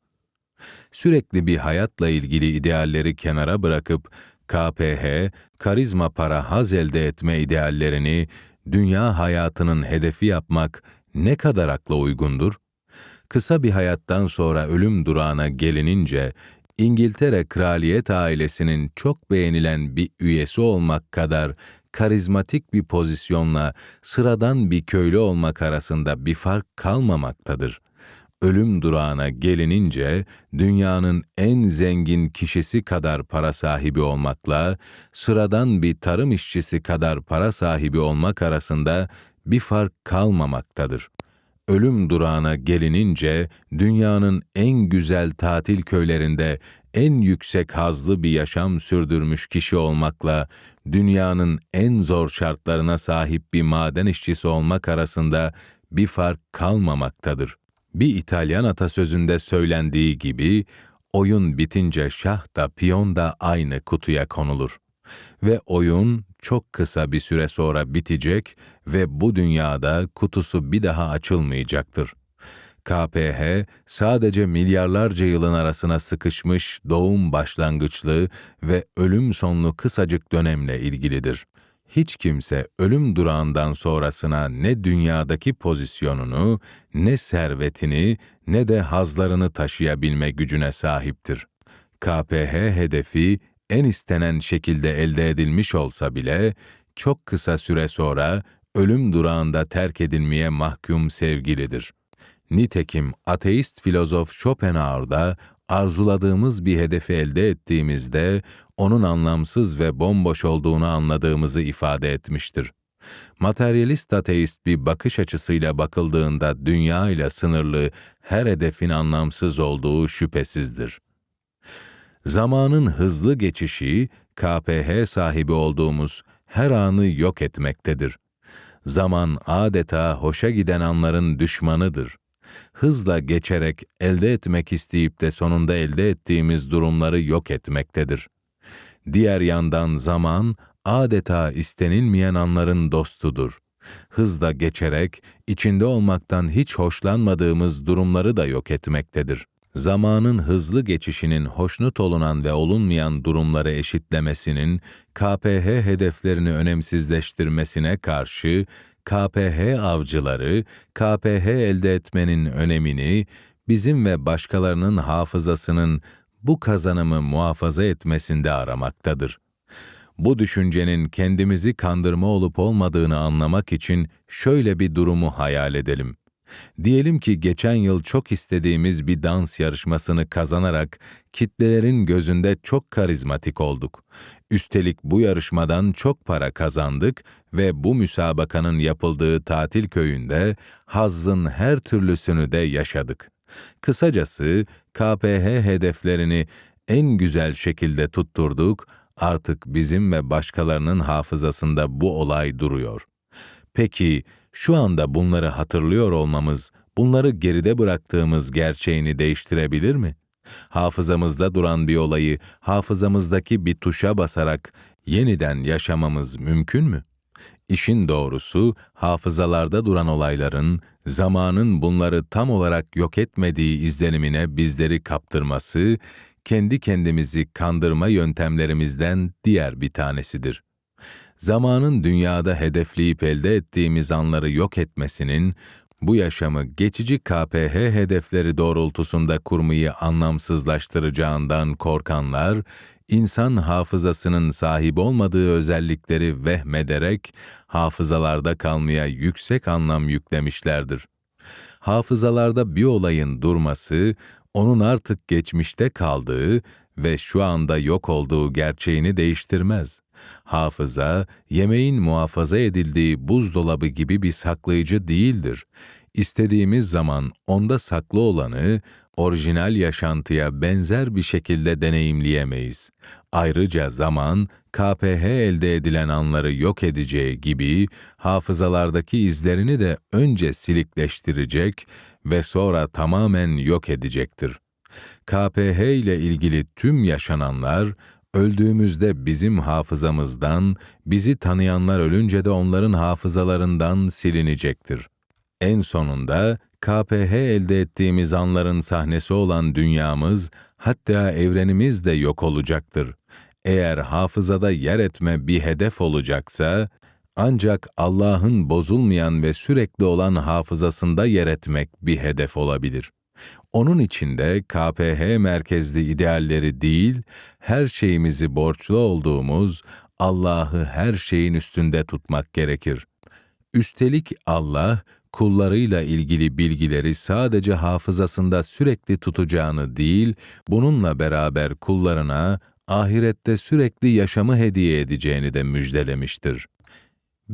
Sürekli bir hayatla ilgili idealleri kenara bırakıp, KPH, karizma para haz elde etme ideallerini dünya hayatının hedefi yapmak ne kadar akla uygundur? Kısa bir hayattan sonra ölüm durağına gelinince, İngiltere kraliyet ailesinin çok beğenilen bir üyesi olmak kadar karizmatik bir pozisyonla sıradan bir köylü olmak arasında bir fark kalmamaktadır. Ölüm durağına gelinince dünyanın en zengin kişisi kadar para sahibi olmakla sıradan bir tarım işçisi kadar para sahibi olmak arasında bir fark kalmamaktadır ölüm durağına gelinince dünyanın en güzel tatil köylerinde en yüksek hazlı bir yaşam sürdürmüş kişi olmakla dünyanın en zor şartlarına sahip bir maden işçisi olmak arasında bir fark kalmamaktadır. Bir İtalyan atasözünde söylendiği gibi oyun bitince şah da piyon da aynı kutuya konulur ve oyun çok kısa bir süre sonra bitecek ve bu dünyada kutusu bir daha açılmayacaktır. KPH sadece milyarlarca yılın arasına sıkışmış doğum başlangıçlı ve ölüm sonlu kısacık dönemle ilgilidir. Hiç kimse ölüm durağından sonrasına ne dünyadaki pozisyonunu, ne servetini, ne de hazlarını taşıyabilme gücüne sahiptir. KPH hedefi en istenen şekilde elde edilmiş olsa bile çok kısa süre sonra ölüm durağında terk edilmeye mahkum sevgilidir. Nitekim ateist filozof Schopenhauer da arzuladığımız bir hedefi elde ettiğimizde onun anlamsız ve bomboş olduğunu anladığımızı ifade etmiştir. Materyalist ateist bir bakış açısıyla bakıldığında dünya ile sınırlı her hedefin anlamsız olduğu şüphesizdir. Zamanın hızlı geçişi, KPH sahibi olduğumuz her anı yok etmektedir. Zaman adeta hoşa giden anların düşmanıdır. Hızla geçerek elde etmek isteyip de sonunda elde ettiğimiz durumları yok etmektedir. Diğer yandan zaman adeta istenilmeyen anların dostudur. Hızla geçerek içinde olmaktan hiç hoşlanmadığımız durumları da yok etmektedir. Zamanın hızlı geçişinin hoşnut olunan ve olunmayan durumları eşitlemesinin KPH hedeflerini önemsizleştirmesine karşı KPH avcıları KPH elde etmenin önemini bizim ve başkalarının hafızasının bu kazanımı muhafaza etmesinde aramaktadır. Bu düşüncenin kendimizi kandırma olup olmadığını anlamak için şöyle bir durumu hayal edelim. Diyelim ki geçen yıl çok istediğimiz bir dans yarışmasını kazanarak kitlelerin gözünde çok karizmatik olduk. Üstelik bu yarışmadan çok para kazandık ve bu müsabakanın yapıldığı tatil köyünde hazzın her türlüsünü de yaşadık. Kısacası KPH hedeflerini en güzel şekilde tutturduk, artık bizim ve başkalarının hafızasında bu olay duruyor. Peki şu anda bunları hatırlıyor olmamız, bunları geride bıraktığımız gerçeğini değiştirebilir mi? Hafızamızda duran bir olayı hafızamızdaki bir tuşa basarak yeniden yaşamamız mümkün mü? İşin doğrusu hafızalarda duran olayların zamanın bunları tam olarak yok etmediği izlenimine bizleri kaptırması, kendi kendimizi kandırma yöntemlerimizden diğer bir tanesidir. Zamanın dünyada hedefleyip elde ettiğimiz anları yok etmesinin, bu yaşamı geçici KPH hedefleri doğrultusunda kurmayı anlamsızlaştıracağından korkanlar, insan hafızasının sahip olmadığı özellikleri vehmederek hafızalarda kalmaya yüksek anlam yüklemişlerdir. Hafızalarda bir olayın durması, onun artık geçmişte kaldığı ve şu anda yok olduğu gerçeğini değiştirmez. Hafıza, yemeğin muhafaza edildiği buzdolabı gibi bir saklayıcı değildir. İstediğimiz zaman onda saklı olanı, orijinal yaşantıya benzer bir şekilde deneyimleyemeyiz. Ayrıca zaman, KPH elde edilen anları yok edeceği gibi hafızalardaki izlerini de önce silikleştirecek ve sonra tamamen yok edecektir. KPH ile ilgili tüm yaşananlar öldüğümüzde bizim hafızamızdan, bizi tanıyanlar ölünce de onların hafızalarından silinecektir. En sonunda KPH elde ettiğimiz anların sahnesi olan dünyamız, hatta evrenimiz de yok olacaktır. Eğer hafızada yer etme bir hedef olacaksa, ancak Allah'ın bozulmayan ve sürekli olan hafızasında yer etmek bir hedef olabilir. Onun içinde KPH merkezli idealleri değil, her şeyimizi borçlu olduğumuz Allah'ı her şeyin üstünde tutmak gerekir. Üstelik Allah, kullarıyla ilgili bilgileri sadece hafızasında sürekli tutacağını değil, bununla beraber kullarına ahirette sürekli yaşamı hediye edeceğini de müjdelemiştir.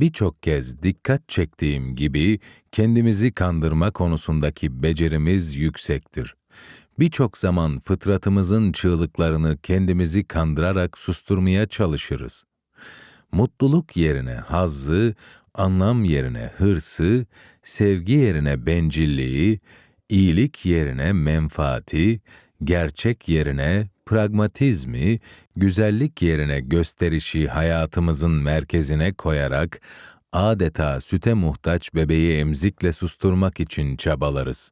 Birçok kez dikkat çektiğim gibi kendimizi kandırma konusundaki becerimiz yüksektir. Birçok zaman fıtratımızın çığlıklarını kendimizi kandırarak susturmaya çalışırız. Mutluluk yerine hazzı, anlam yerine hırsı, sevgi yerine bencilliği, iyilik yerine menfaati, gerçek yerine pragmatizmi, güzellik yerine gösterişi hayatımızın merkezine koyarak adeta süte muhtaç bebeği emzikle susturmak için çabalarız.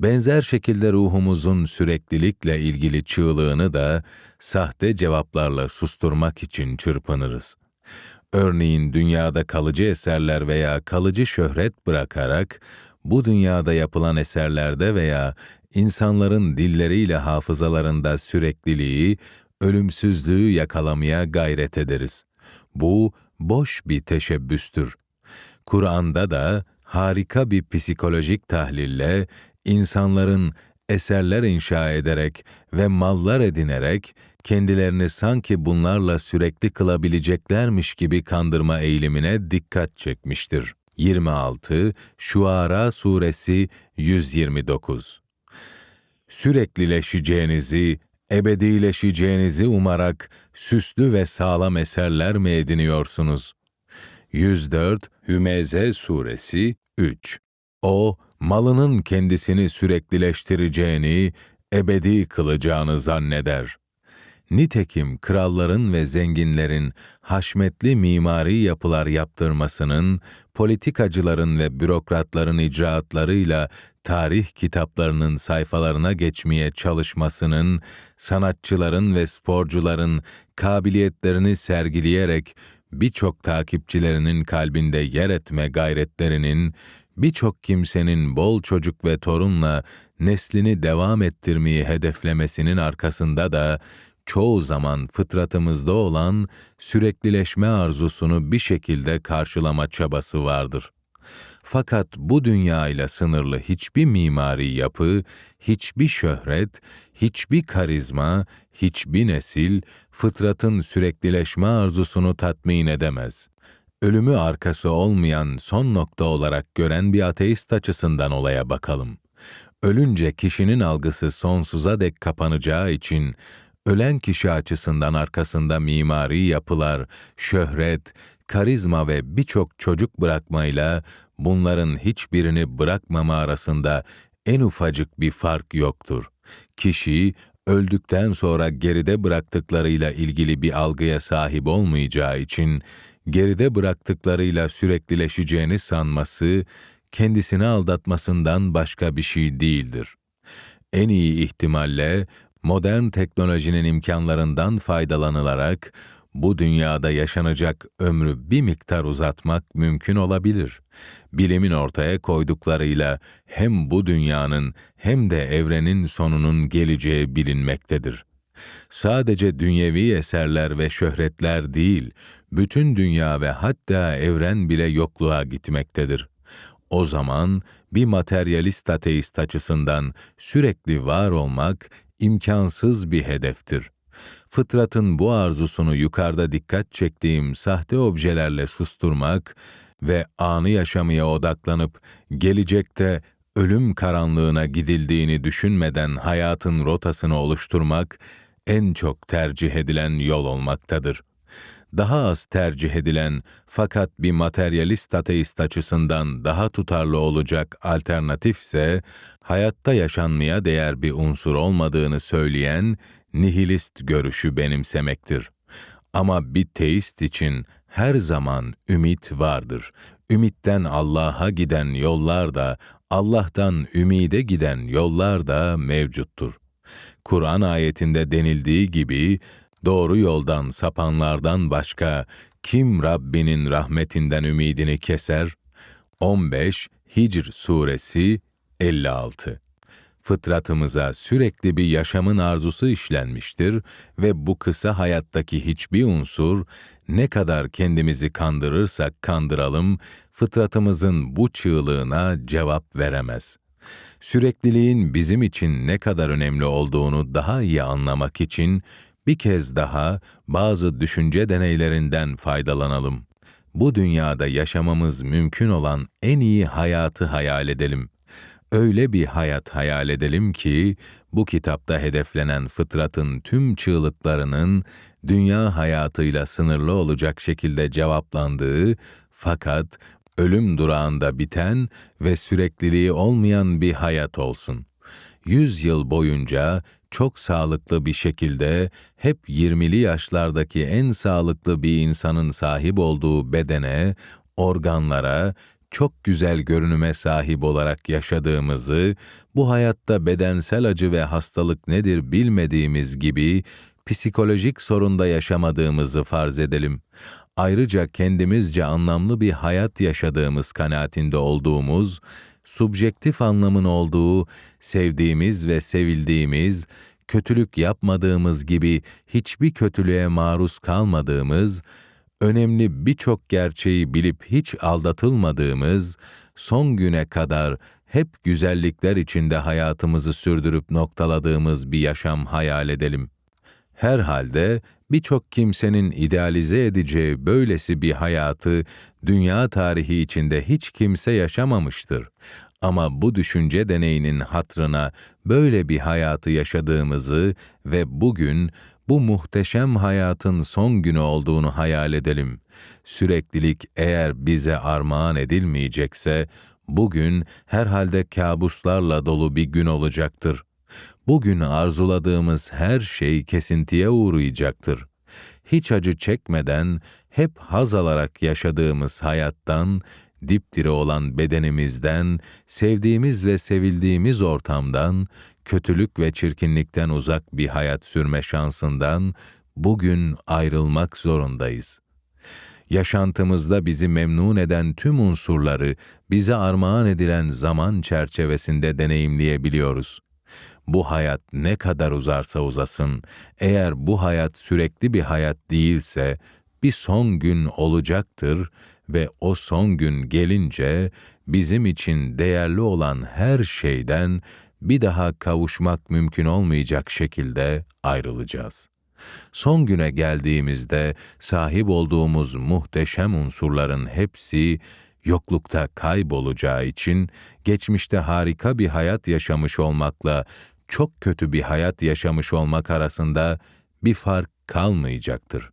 Benzer şekilde ruhumuzun süreklilikle ilgili çığlığını da sahte cevaplarla susturmak için çırpınırız. Örneğin dünyada kalıcı eserler veya kalıcı şöhret bırakarak bu dünyada yapılan eserlerde veya insanların dilleriyle hafızalarında sürekliliği, ölümsüzlüğü yakalamaya gayret ederiz. Bu boş bir teşebbüstür. Kur'an'da da harika bir psikolojik tahlille insanların eserler inşa ederek ve mallar edinerek kendilerini sanki bunlarla sürekli kılabileceklermiş gibi kandırma eğilimine dikkat çekmiştir. 26 Şuara Suresi 129 Süreklileşeceğinizi, ebedileşeceğinizi umarak süslü ve sağlam eserler mi ediniyorsunuz? 104 Hümeze Suresi 3 O, malının kendisini süreklileştireceğini, ebedi kılacağını zanneder. Nitekim kralların ve zenginlerin haşmetli mimari yapılar yaptırmasının, politikacıların ve bürokratların icraatlarıyla tarih kitaplarının sayfalarına geçmeye çalışmasının, sanatçıların ve sporcuların kabiliyetlerini sergileyerek birçok takipçilerinin kalbinde yer etme gayretlerinin, birçok kimsenin bol çocuk ve torunla neslini devam ettirmeyi hedeflemesinin arkasında da çoğu zaman fıtratımızda olan süreklileşme arzusunu bir şekilde karşılama çabası vardır. Fakat bu dünya ile sınırlı hiçbir mimari yapı, hiçbir şöhret, hiçbir karizma, hiçbir nesil fıtratın süreklileşme arzusunu tatmin edemez. Ölümü arkası olmayan son nokta olarak gören bir ateist açısından olaya bakalım. Ölünce kişinin algısı sonsuza dek kapanacağı için ölen kişi açısından arkasında mimari yapılar, şöhret, karizma ve birçok çocuk bırakmayla bunların hiçbirini bırakmama arasında en ufacık bir fark yoktur. Kişi öldükten sonra geride bıraktıklarıyla ilgili bir algıya sahip olmayacağı için geride bıraktıklarıyla süreklileşeceğini sanması kendisini aldatmasından başka bir şey değildir. En iyi ihtimalle modern teknolojinin imkanlarından faydalanılarak bu dünyada yaşanacak ömrü bir miktar uzatmak mümkün olabilir. Bilimin ortaya koyduklarıyla hem bu dünyanın hem de evrenin sonunun geleceği bilinmektedir. Sadece dünyevi eserler ve şöhretler değil, bütün dünya ve hatta evren bile yokluğa gitmektedir. O zaman bir materyalist ateist açısından sürekli var olmak imkansız bir hedeftir. Fıtratın bu arzusunu yukarıda dikkat çektiğim sahte objelerle susturmak ve anı yaşamaya odaklanıp gelecekte ölüm karanlığına gidildiğini düşünmeden hayatın rotasını oluşturmak en çok tercih edilen yol olmaktadır. Daha az tercih edilen fakat bir materyalist ateist açısından daha tutarlı olacak alternatifse hayatta yaşanmaya değer bir unsur olmadığını söyleyen nihilist görüşü benimsemektir. Ama bir teist için her zaman ümit vardır. Ümitten Allah'a giden yollar da, Allah'tan ümide giden yollar da mevcuttur. Kur'an ayetinde denildiği gibi, doğru yoldan sapanlardan başka kim Rabbinin rahmetinden ümidini keser? 15 Hicr Suresi 56 Fıtratımıza sürekli bir yaşamın arzusu işlenmiştir ve bu kısa hayattaki hiçbir unsur ne kadar kendimizi kandırırsak kandıralım fıtratımızın bu çığlığına cevap veremez. Sürekliliğin bizim için ne kadar önemli olduğunu daha iyi anlamak için bir kez daha bazı düşünce deneylerinden faydalanalım. Bu dünyada yaşamamız mümkün olan en iyi hayatı hayal edelim. Öyle bir hayat hayal edelim ki bu kitapta hedeflenen fıtratın tüm çığlıklarının dünya hayatıyla sınırlı olacak şekilde cevaplandığı fakat ölüm durağında biten ve sürekliliği olmayan bir hayat olsun. Yüz yıl boyunca çok sağlıklı bir şekilde hep 20'li yaşlardaki en sağlıklı bir insanın sahip olduğu bedene, organlara, çok güzel görünüme sahip olarak yaşadığımızı, bu hayatta bedensel acı ve hastalık nedir bilmediğimiz gibi psikolojik sorunda yaşamadığımızı farz edelim. Ayrıca kendimizce anlamlı bir hayat yaşadığımız kanaatinde olduğumuz subjektif anlamın olduğu, sevdiğimiz ve sevildiğimiz, kötülük yapmadığımız gibi hiçbir kötülüğe maruz kalmadığımız, önemli birçok gerçeği bilip hiç aldatılmadığımız, son güne kadar hep güzellikler içinde hayatımızı sürdürüp noktaladığımız bir yaşam hayal edelim. Herhalde birçok kimsenin idealize edeceği böylesi bir hayatı dünya tarihi içinde hiç kimse yaşamamıştır. Ama bu düşünce deneyinin hatrına böyle bir hayatı yaşadığımızı ve bugün bu muhteşem hayatın son günü olduğunu hayal edelim. Süreklilik eğer bize armağan edilmeyecekse, bugün herhalde kabuslarla dolu bir gün olacaktır. Bugün arzuladığımız her şey kesintiye uğrayacaktır. Hiç acı çekmeden, hep haz alarak yaşadığımız hayattan, dipdiri olan bedenimizden, sevdiğimiz ve sevildiğimiz ortamdan, kötülük ve çirkinlikten uzak bir hayat sürme şansından bugün ayrılmak zorundayız. Yaşantımızda bizi memnun eden tüm unsurları bize armağan edilen zaman çerçevesinde deneyimleyebiliyoruz. Bu hayat ne kadar uzarsa uzasın, eğer bu hayat sürekli bir hayat değilse, bir son gün olacaktır ve o son gün gelince bizim için değerli olan her şeyden bir daha kavuşmak mümkün olmayacak şekilde ayrılacağız. Son güne geldiğimizde sahip olduğumuz muhteşem unsurların hepsi yoklukta kaybolacağı için geçmişte harika bir hayat yaşamış olmakla çok kötü bir hayat yaşamış olmak arasında bir fark kalmayacaktır.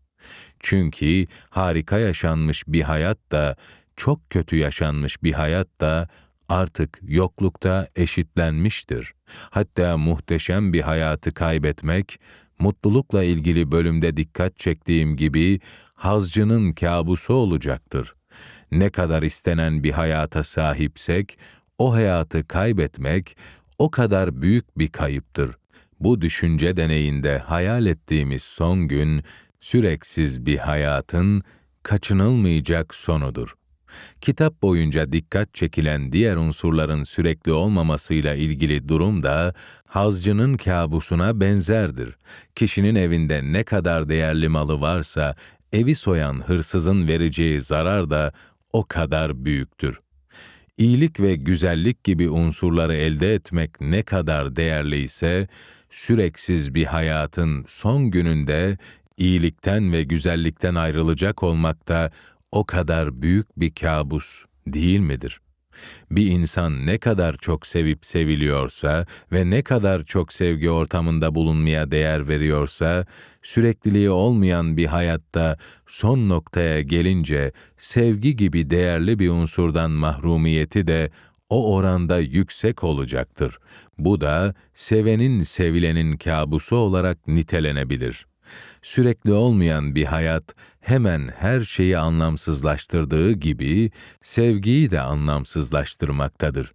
Çünkü harika yaşanmış bir hayat da çok kötü yaşanmış bir hayat da artık yoklukta eşitlenmiştir. Hatta muhteşem bir hayatı kaybetmek, mutlulukla ilgili bölümde dikkat çektiğim gibi hazcının kabusu olacaktır. Ne kadar istenen bir hayata sahipsek, o hayatı kaybetmek o kadar büyük bir kayıptır. Bu düşünce deneyinde hayal ettiğimiz son gün, süreksiz bir hayatın kaçınılmayacak sonudur. Kitap boyunca dikkat çekilen diğer unsurların sürekli olmamasıyla ilgili durum da hazcının kabusuna benzerdir. Kişinin evinde ne kadar değerli malı varsa evi soyan hırsızın vereceği zarar da o kadar büyüktür. İyilik ve güzellik gibi unsurları elde etmek ne kadar değerliyse, süreksiz bir hayatın son gününde iyilikten ve güzellikten ayrılacak olmak da o kadar büyük bir kabus değil midir? Bir insan ne kadar çok sevip seviliyorsa ve ne kadar çok sevgi ortamında bulunmaya değer veriyorsa, sürekliliği olmayan bir hayatta son noktaya gelince sevgi gibi değerli bir unsurdan mahrumiyeti de o oranda yüksek olacaktır. Bu da sevenin sevilenin kabusu olarak nitelenebilir sürekli olmayan bir hayat hemen her şeyi anlamsızlaştırdığı gibi sevgiyi de anlamsızlaştırmaktadır.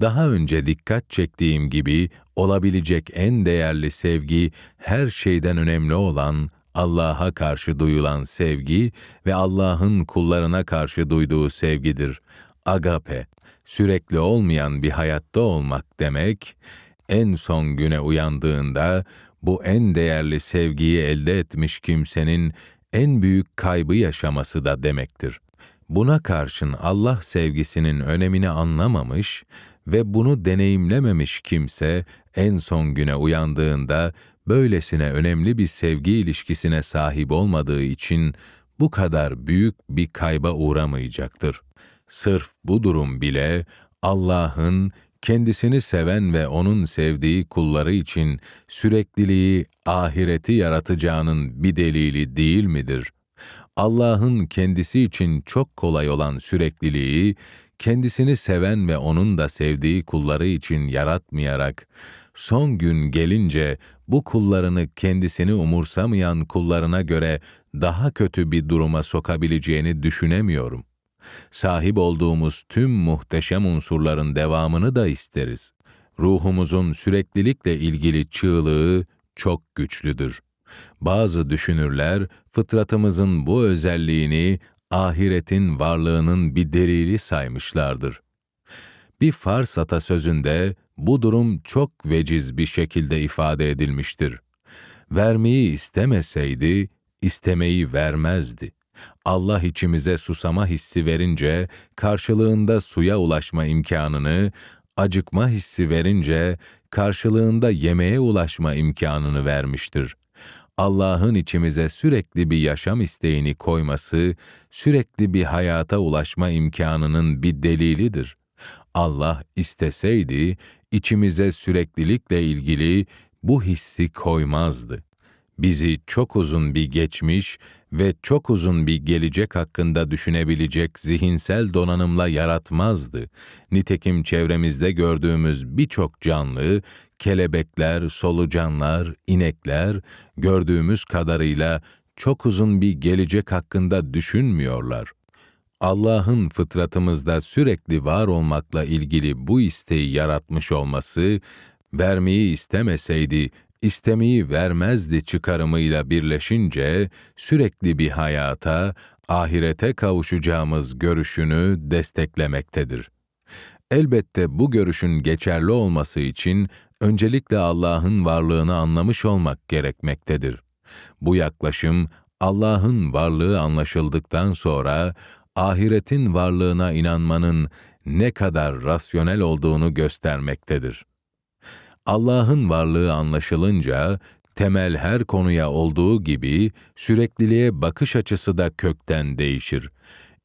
Daha önce dikkat çektiğim gibi olabilecek en değerli sevgi her şeyden önemli olan Allah'a karşı duyulan sevgi ve Allah'ın kullarına karşı duyduğu sevgidir. Agape, sürekli olmayan bir hayatta olmak demek, en son güne uyandığında bu en değerli sevgiyi elde etmiş kimsenin en büyük kaybı yaşaması da demektir. Buna karşın Allah sevgisinin önemini anlamamış ve bunu deneyimlememiş kimse en son güne uyandığında böylesine önemli bir sevgi ilişkisine sahip olmadığı için bu kadar büyük bir kayba uğramayacaktır. Sırf bu durum bile Allah'ın kendisini seven ve onun sevdiği kulları için sürekliliği, ahireti yaratacağının bir delili değil midir? Allah'ın kendisi için çok kolay olan sürekliliği, kendisini seven ve onun da sevdiği kulları için yaratmayarak, son gün gelince bu kullarını kendisini umursamayan kullarına göre daha kötü bir duruma sokabileceğini düşünemiyorum.'' Sahip olduğumuz tüm muhteşem unsurların devamını da isteriz. Ruhumuzun süreklilikle ilgili çığlığı çok güçlüdür. Bazı düşünürler fıtratımızın bu özelliğini ahiretin varlığının bir delili saymışlardır. Bir Fars atasözünde bu durum çok veciz bir şekilde ifade edilmiştir. Vermeyi istemeseydi, istemeyi vermezdi. Allah içimize susama hissi verince karşılığında suya ulaşma imkanını, acıkma hissi verince karşılığında yemeğe ulaşma imkanını vermiştir. Allah'ın içimize sürekli bir yaşam isteğini koyması, sürekli bir hayata ulaşma imkanının bir delilidir. Allah isteseydi, içimize süreklilikle ilgili bu hissi koymazdı. Bizi çok uzun bir geçmiş ve çok uzun bir gelecek hakkında düşünebilecek zihinsel donanımla yaratmazdı. Nitekim çevremizde gördüğümüz birçok canlı, kelebekler, solucanlar, inekler gördüğümüz kadarıyla çok uzun bir gelecek hakkında düşünmüyorlar. Allah'ın fıtratımızda sürekli var olmakla ilgili bu isteği yaratmış olması, vermeyi istemeseydi istemeyi vermezdi çıkarımıyla birleşince sürekli bir hayata, ahirete kavuşacağımız görüşünü desteklemektedir. Elbette bu görüşün geçerli olması için öncelikle Allah'ın varlığını anlamış olmak gerekmektedir. Bu yaklaşım Allah'ın varlığı anlaşıldıktan sonra ahiretin varlığına inanmanın ne kadar rasyonel olduğunu göstermektedir. Allah'ın varlığı anlaşılınca temel her konuya olduğu gibi sürekliliğe bakış açısı da kökten değişir.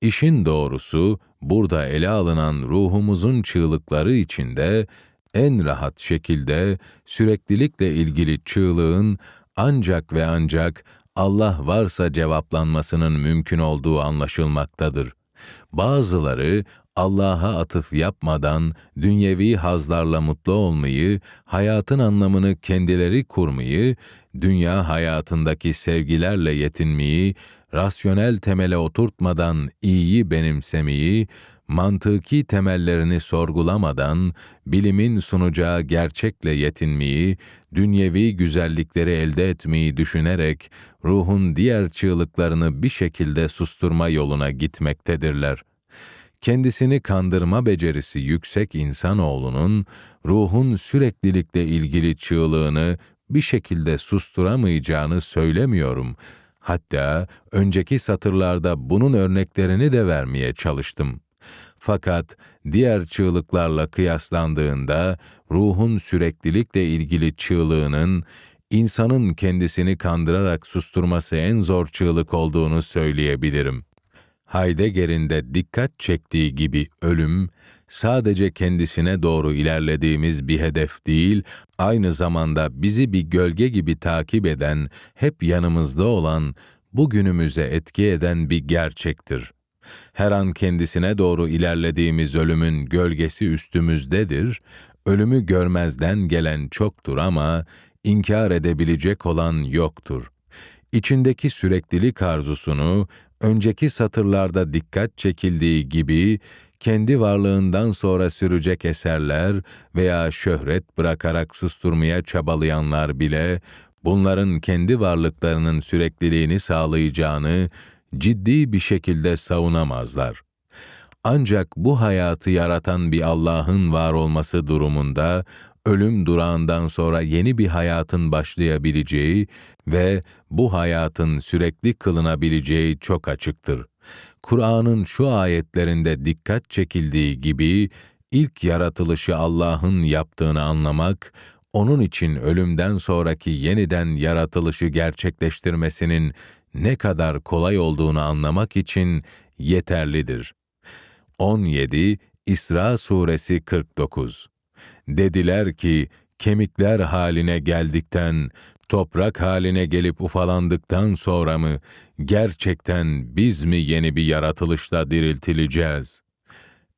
İşin doğrusu burada ele alınan ruhumuzun çığlıkları içinde en rahat şekilde süreklilikle ilgili çığlığın ancak ve ancak Allah varsa cevaplanmasının mümkün olduğu anlaşılmaktadır. Bazıları Allah'a atıf yapmadan dünyevi hazlarla mutlu olmayı, hayatın anlamını kendileri kurmayı, dünya hayatındaki sevgilerle yetinmeyi, rasyonel temele oturtmadan iyiyi benimsemeyi, mantıki temellerini sorgulamadan bilimin sunacağı gerçekle yetinmeyi, dünyevi güzellikleri elde etmeyi düşünerek ruhun diğer çığlıklarını bir şekilde susturma yoluna gitmektedirler. Kendisini kandırma becerisi yüksek insanoğlunun ruhun süreklilikle ilgili çığlığını bir şekilde susturamayacağını söylemiyorum. Hatta önceki satırlarda bunun örneklerini de vermeye çalıştım. Fakat diğer çığlıklarla kıyaslandığında ruhun süreklilikle ilgili çığlığının insanın kendisini kandırarak susturması en zor çığlık olduğunu söyleyebilirim. Heidegger'in de dikkat çektiği gibi ölüm, sadece kendisine doğru ilerlediğimiz bir hedef değil, aynı zamanda bizi bir gölge gibi takip eden, hep yanımızda olan, bugünümüze etki eden bir gerçektir. Her an kendisine doğru ilerlediğimiz ölümün gölgesi üstümüzdedir, ölümü görmezden gelen çoktur ama inkar edebilecek olan yoktur. İçindeki süreklilik arzusunu önceki satırlarda dikkat çekildiği gibi kendi varlığından sonra sürecek eserler veya şöhret bırakarak susturmaya çabalayanlar bile bunların kendi varlıklarının sürekliliğini sağlayacağını ciddi bir şekilde savunamazlar. Ancak bu hayatı yaratan bir Allah'ın var olması durumunda ölüm durağından sonra yeni bir hayatın başlayabileceği ve bu hayatın sürekli kılınabileceği çok açıktır. Kur'an'ın şu ayetlerinde dikkat çekildiği gibi ilk yaratılışı Allah'ın yaptığını anlamak, onun için ölümden sonraki yeniden yaratılışı gerçekleştirmesinin ne kadar kolay olduğunu anlamak için yeterlidir. 17 İsra suresi 49 Dediler ki, kemikler haline geldikten, toprak haline gelip ufalandıktan sonra mı, gerçekten biz mi yeni bir yaratılışla diriltileceğiz?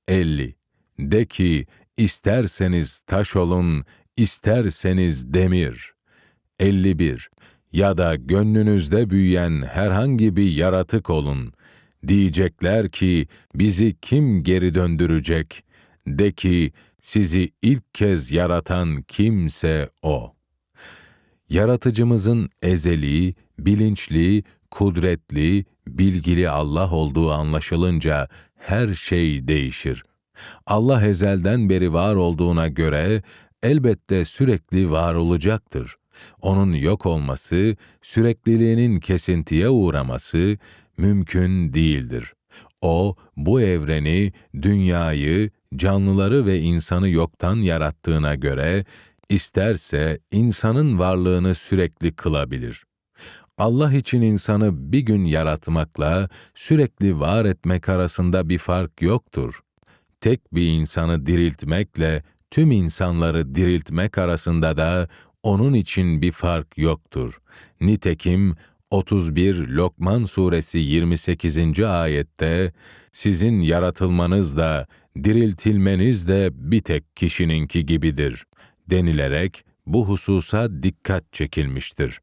50. De ki, isterseniz taş olun, isterseniz demir. 51. Ya da gönlünüzde büyüyen herhangi bir yaratık olun. Diyecekler ki, bizi kim geri döndürecek? De ki, sizi ilk kez yaratan kimse O. Yaratıcımızın ezeli, bilinçli, kudretli, bilgili Allah olduğu anlaşılınca her şey değişir. Allah ezelden beri var olduğuna göre elbette sürekli var olacaktır. Onun yok olması, sürekliliğinin kesintiye uğraması, mümkün değildir. O, bu evreni, dünyayı, canlıları ve insanı yoktan yarattığına göre, isterse insanın varlığını sürekli kılabilir. Allah için insanı bir gün yaratmakla sürekli var etmek arasında bir fark yoktur. Tek bir insanı diriltmekle tüm insanları diriltmek arasında da onun için bir fark yoktur. Nitekim 31 Lokman suresi 28. ayette sizin yaratılmanız da diriltilmeniz de bir tek kişininki gibidir denilerek bu hususa dikkat çekilmiştir.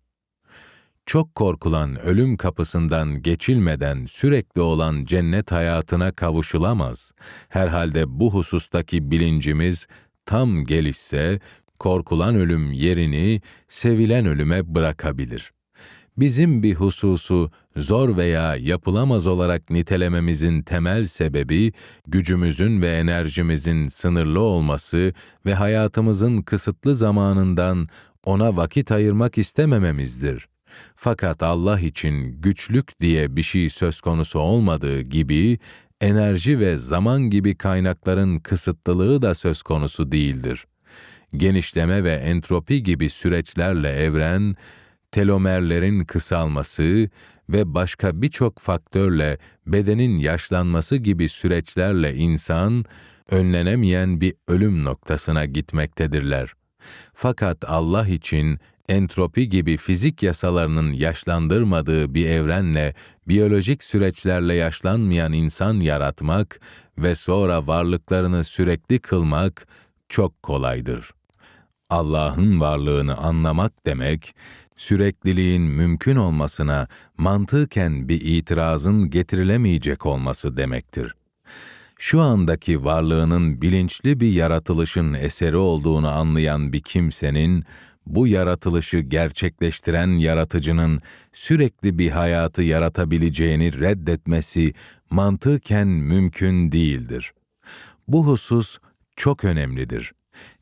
Çok korkulan ölüm kapısından geçilmeden sürekli olan cennet hayatına kavuşulamaz. Herhalde bu husustaki bilincimiz tam gelişse korkulan ölüm yerini sevilen ölüme bırakabilir. Bizim bir hususu zor veya yapılamaz olarak nitelememizin temel sebebi gücümüzün ve enerjimizin sınırlı olması ve hayatımızın kısıtlı zamanından ona vakit ayırmak istemememizdir. Fakat Allah için güçlük diye bir şey söz konusu olmadığı gibi enerji ve zaman gibi kaynakların kısıtlılığı da söz konusu değildir. Genişleme ve entropi gibi süreçlerle evren, telomerlerin kısalması ve başka birçok faktörle bedenin yaşlanması gibi süreçlerle insan, önlenemeyen bir ölüm noktasına gitmektedirler. Fakat Allah için entropi gibi fizik yasalarının yaşlandırmadığı bir evrenle biyolojik süreçlerle yaşlanmayan insan yaratmak ve sonra varlıklarını sürekli kılmak çok kolaydır. Allah'ın varlığını anlamak demek, sürekliliğin mümkün olmasına mantıken bir itirazın getirilemeyecek olması demektir. Şu andaki varlığının bilinçli bir yaratılışın eseri olduğunu anlayan bir kimsenin, bu yaratılışı gerçekleştiren yaratıcının sürekli bir hayatı yaratabileceğini reddetmesi mantıken mümkün değildir. Bu husus çok önemlidir.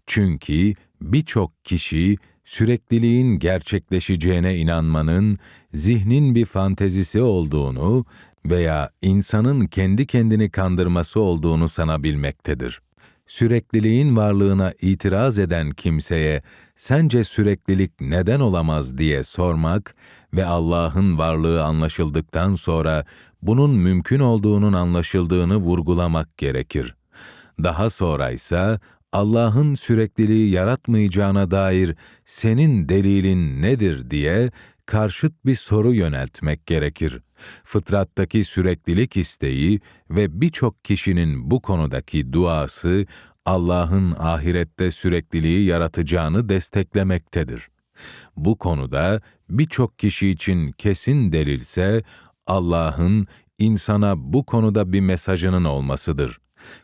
Çünkü birçok kişi sürekliliğin gerçekleşeceğine inanmanın zihnin bir fantezisi olduğunu veya insanın kendi kendini kandırması olduğunu sanabilmektedir. Sürekliliğin varlığına itiraz eden kimseye sence süreklilik neden olamaz diye sormak ve Allah'ın varlığı anlaşıldıktan sonra bunun mümkün olduğunun anlaşıldığını vurgulamak gerekir. Daha sonra ise Allah'ın sürekliliği yaratmayacağına dair senin delilin nedir diye karşıt bir soru yöneltmek gerekir. Fıtrattaki süreklilik isteği ve birçok kişinin bu konudaki duası Allah'ın ahirette sürekliliği yaratacağını desteklemektedir. Bu konuda birçok kişi için kesin delilse Allah'ın insana bu konuda bir mesajının olmasıdır.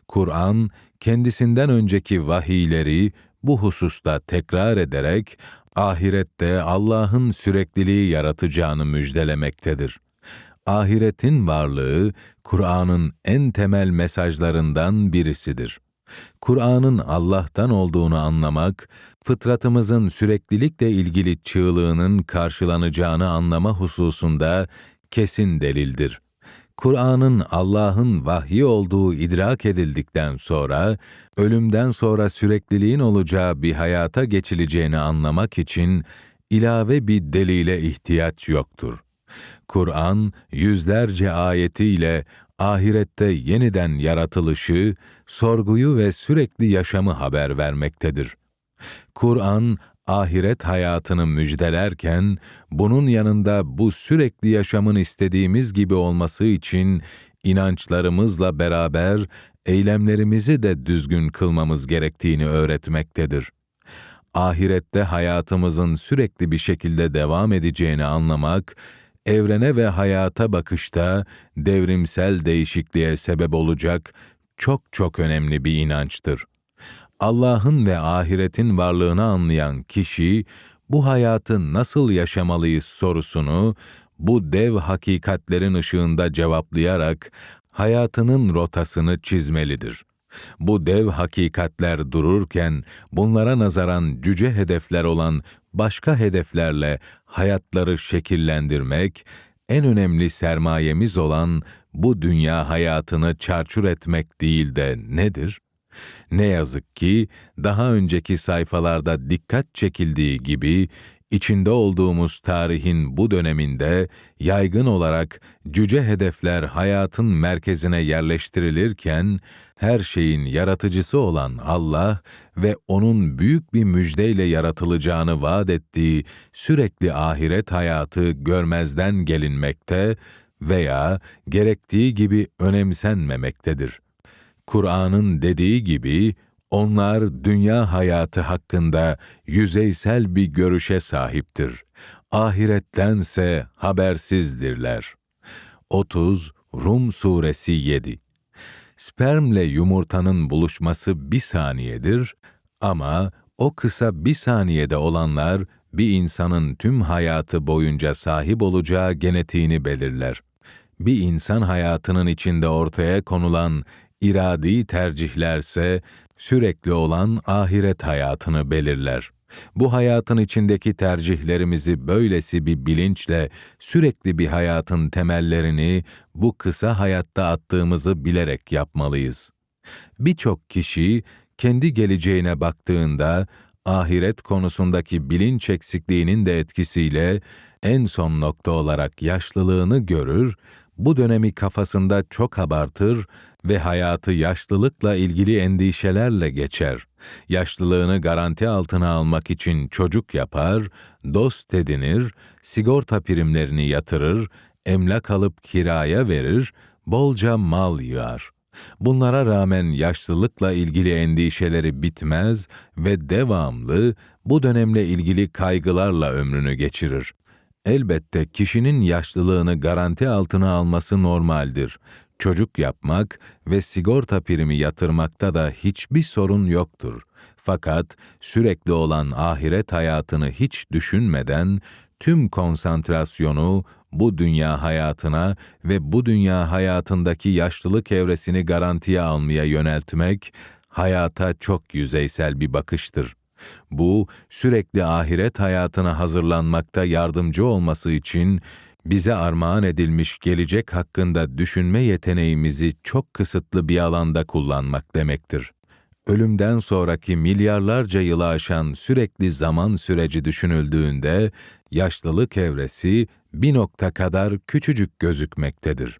Kur'an kendisinden önceki vahiyleri bu hususta tekrar ederek ahirette Allah'ın sürekliliği yaratacağını müjdelemektedir. Ahiretin varlığı Kur'an'ın en temel mesajlarından birisidir. Kur'an'ın Allah'tan olduğunu anlamak, fıtratımızın süreklilikle ilgili çığlığının karşılanacağını anlama hususunda kesin delildir. Kur'an'ın Allah'ın vahyi olduğu idrak edildikten sonra, ölümden sonra sürekliliğin olacağı bir hayata geçileceğini anlamak için ilave bir delile ihtiyaç yoktur. Kur'an yüzlerce ayetiyle ahirette yeniden yaratılışı, sorguyu ve sürekli yaşamı haber vermektedir. Kur'an ahiret hayatını müjdelerken, bunun yanında bu sürekli yaşamın istediğimiz gibi olması için inançlarımızla beraber eylemlerimizi de düzgün kılmamız gerektiğini öğretmektedir. Ahirette hayatımızın sürekli bir şekilde devam edeceğini anlamak, evrene ve hayata bakışta devrimsel değişikliğe sebep olacak çok çok önemli bir inançtır. Allah'ın ve ahiretin varlığını anlayan kişi, bu hayatı nasıl yaşamalıyız sorusunu bu dev hakikatlerin ışığında cevaplayarak hayatının rotasını çizmelidir. Bu dev hakikatler dururken bunlara nazaran cüce hedefler olan başka hedeflerle hayatları şekillendirmek, en önemli sermayemiz olan bu dünya hayatını çarçur etmek değil de nedir? Ne yazık ki daha önceki sayfalarda dikkat çekildiği gibi içinde olduğumuz tarihin bu döneminde yaygın olarak cüce hedefler hayatın merkezine yerleştirilirken her şeyin yaratıcısı olan Allah ve onun büyük bir müjdeyle yaratılacağını vaat ettiği sürekli ahiret hayatı görmezden gelinmekte veya gerektiği gibi önemsenmemektedir. Kur'an'ın dediği gibi onlar dünya hayatı hakkında yüzeysel bir görüşe sahiptir. Ahirettense habersizdirler. 30 Rum Suresi 7 Spermle yumurtanın buluşması bir saniyedir ama o kısa bir saniyede olanlar bir insanın tüm hayatı boyunca sahip olacağı genetiğini belirler. Bir insan hayatının içinde ortaya konulan iradi tercihlerse sürekli olan ahiret hayatını belirler. Bu hayatın içindeki tercihlerimizi böylesi bir bilinçle sürekli bir hayatın temellerini bu kısa hayatta attığımızı bilerek yapmalıyız. Birçok kişi kendi geleceğine baktığında ahiret konusundaki bilinç eksikliğinin de etkisiyle en son nokta olarak yaşlılığını görür, bu dönemi kafasında çok abartır ve hayatı yaşlılıkla ilgili endişelerle geçer. Yaşlılığını garanti altına almak için çocuk yapar, dost edinir, sigorta primlerini yatırır, emlak alıp kiraya verir, bolca mal yığar. Bunlara rağmen yaşlılıkla ilgili endişeleri bitmez ve devamlı bu dönemle ilgili kaygılarla ömrünü geçirir. Elbette kişinin yaşlılığını garanti altına alması normaldir. Çocuk yapmak ve sigorta primi yatırmakta da hiçbir sorun yoktur. Fakat sürekli olan ahiret hayatını hiç düşünmeden tüm konsantrasyonu bu dünya hayatına ve bu dünya hayatındaki yaşlılık evresini garantiye almaya yöneltmek hayata çok yüzeysel bir bakıştır. Bu sürekli ahiret hayatına hazırlanmakta yardımcı olması için bize armağan edilmiş gelecek hakkında düşünme yeteneğimizi çok kısıtlı bir alanda kullanmak demektir. Ölümden sonraki milyarlarca yılı aşan sürekli zaman süreci düşünüldüğünde yaşlılık evresi bir nokta kadar küçücük gözükmektedir.